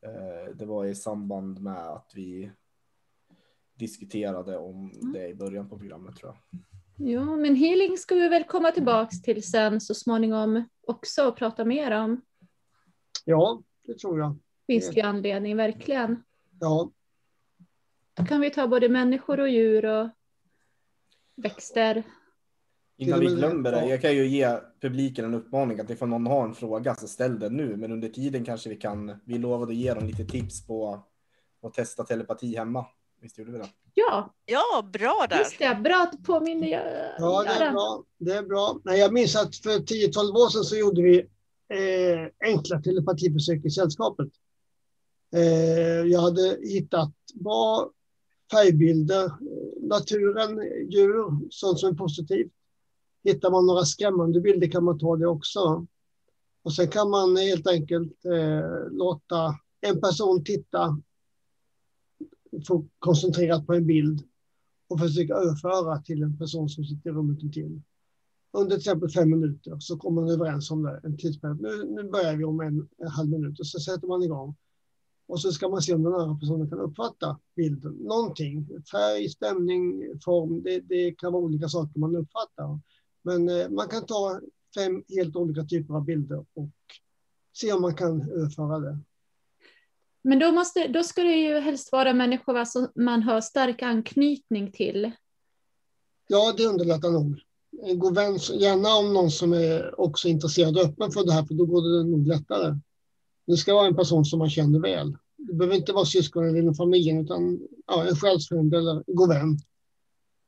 Eh, det var i samband med att vi diskuterade om mm. det i början på programmet tror jag. Ja, men healing ska vi väl komma tillbaks till sen så småningom också och prata mer om. Ja, det tror jag. Finns det ju anledning, verkligen. Ja. Då kan vi ta både människor och djur och växter. Innan vi glömmer det, jag kan ju ge publiken en uppmaning att ifall någon har en fråga så ställ den nu. Men under tiden kanske vi kan, vi lovade att ge dem lite tips på att testa telepati hemma. Visst gjorde vi det? Ja, ja bra där. Just det, bra att påminna. Ja, det är bra. Det är bra. Nej, jag minns att för 10-12 år sedan så gjorde vi eh, enkla telepatibesök i sällskapet. Eh, jag hade hittat bra färgbilder, naturen, djur, sånt som är positivt. Hittar man några skrämmande bilder kan man ta det också. Och sen kan man helt enkelt eh, låta en person titta koncentrerat på en bild och försöka överföra till en person som sitter i rummet intill. Under till exempel fem minuter så kommer man överens om det, en tidsperiod. Nu, nu börjar vi om en, en halv minut och så sätter man igång. Och så ska man se om den andra personen kan uppfatta bilden. Någonting, färg, stämning, form, det, det kan vara olika saker man uppfattar. Men eh, man kan ta fem helt olika typer av bilder och se om man kan överföra det. Men då, måste, då ska det ju helst vara människor som man har stark anknytning till. Ja, det underlättar nog. God vän, gärna om någon som är också intresserad och öppen för det här, för då går det nog lättare. Det ska vara en person som man känner väl. Det behöver inte vara syskon eller inom familjen, utan ja, en själsfrände eller god vän.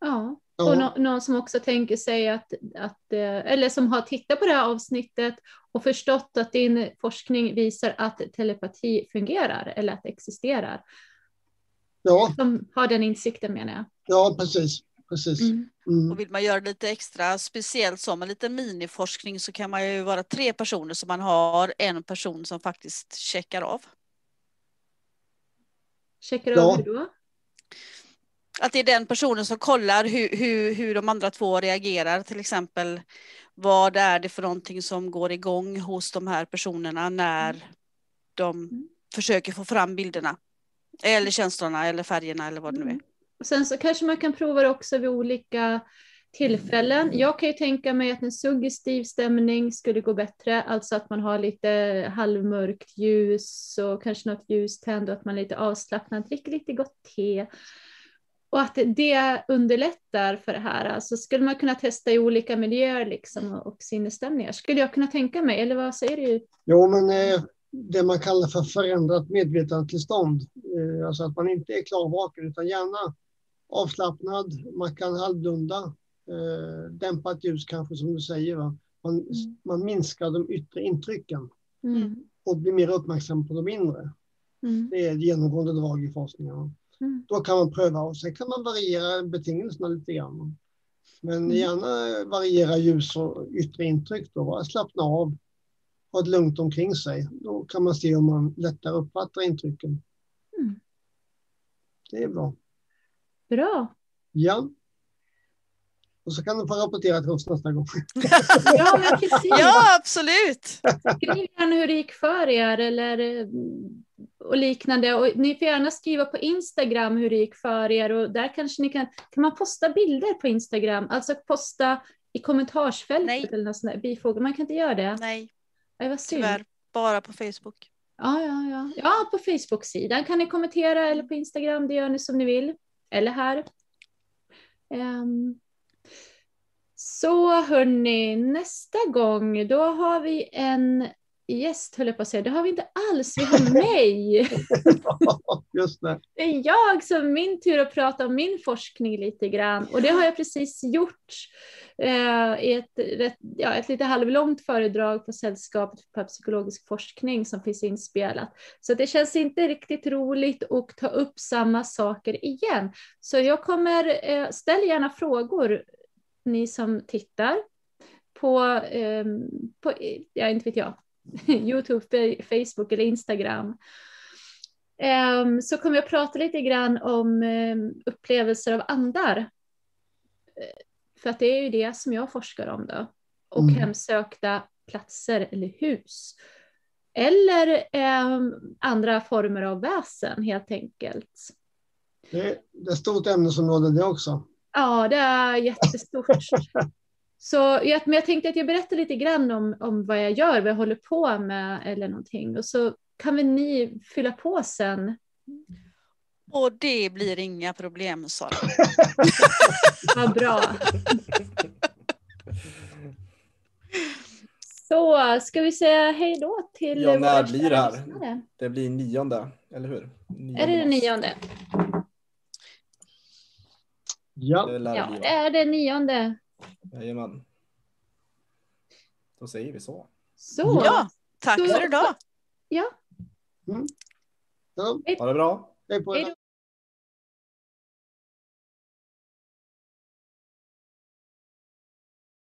Ja, ja. och no någon som också tänker sig att, att, eh, eller som har tittat på det här avsnittet och förstått att din forskning visar att telepati fungerar eller att det existerar. Ja. Som har den insikten menar jag. Ja, precis. precis. Mm. Mm. Och vill man göra lite extra speciellt som en liten miniforskning så kan man ju vara tre personer som man har en person som faktiskt checkar av. Checkar ja. av hur då? Att det är den personen som kollar hur, hur, hur de andra två reagerar. Till exempel vad är det för någonting som går igång hos de här personerna när mm. de mm. försöker få fram bilderna. Eller känslorna eller färgerna eller vad det nu är. Och sen så kanske man kan prova det också vid olika tillfällen. Jag kan ju tänka mig att en suggestiv stämning skulle gå bättre, alltså att man har lite halvmörkt ljus och kanske något ljuständ och att man är lite avslappnad, dricker lite gott te. Och att det underlättar för det här. Alltså skulle man kunna testa i olika miljöer liksom och sinnesstämningar? Skulle jag kunna tänka mig, eller vad säger du? Jo, men eh, det man kallar för förändrat medvetandetillstånd, eh, alltså att man inte är klarvaken utan gärna avslappnad, man kan halvblunda, eh, dämpat ljus kanske som du säger. Va? Man, mm. man minskar de yttre intrycken mm. och blir mer uppmärksam på de inre. Mm. Det är ett genomgående drag i forskningen. Mm. Då kan man pröva och sen kan man variera betingelserna lite grann. Men mm. gärna variera ljus och yttre intryck då, slappna av, ha ett lugnt omkring sig. Då kan man se om man lättare uppfattar intrycken. Mm. Det är bra. Bra. Ja. Och så kan du få rapportera till oss nästa gång. ja, men precis. ja, absolut. Skriv gärna hur det gick för er eller och liknande. Och ni får gärna skriva på Instagram hur det gick för er och där kanske ni kan, kan man posta bilder på Instagram, alltså posta i kommentarsfältet Nej. eller något sånt där, bifoga. Man kan inte göra det? Nej, Nej vad synd. tyvärr bara på Facebook. Ja, ja, ja. ja på Facebook-sidan kan ni kommentera eller på Instagram, det gör ni som ni vill. Eller här. Um, så hörni, nästa gång då har vi en gäst, höll jag på att säga. Det har vi inte alls, vi har mig. Just det. det är jag som min tur att prata om min forskning lite grann. Och det har jag precis gjort eh, i ett, ja, ett lite halvlångt föredrag på Sällskapet för psykologisk forskning som finns inspelat. Så det känns inte riktigt roligt att ta upp samma saker igen. Så jag kommer, eh, ställ gärna frågor ni som tittar på, eh, på ja inte vet jag, Youtube, Facebook eller Instagram. Um, så kommer jag prata lite grann om um, upplevelser av andar. Uh, för att det är ju det som jag forskar om då. Och mm. hemsökta platser eller hus. Eller um, andra former av väsen helt enkelt. Det, det är ett stort ämnesområde det också. Ja, det är jättestort. Så jag, men jag tänkte att jag berättar lite grann om, om vad jag gör, vad jag håller på med eller någonting. Och så kan väl ni fylla på sen. Och det blir inga problem, Sara. vad bra. Så ska vi säga hej då till Ja, när blir det här? Det blir nionde, eller hur? Nionde är det den nionde? Ja. Det, ja, det är det nionde. Jajamän. Då säger vi så. Så. Ja, tack så. för idag. Ja. Mm. ja. Ha det bra. Hej på er.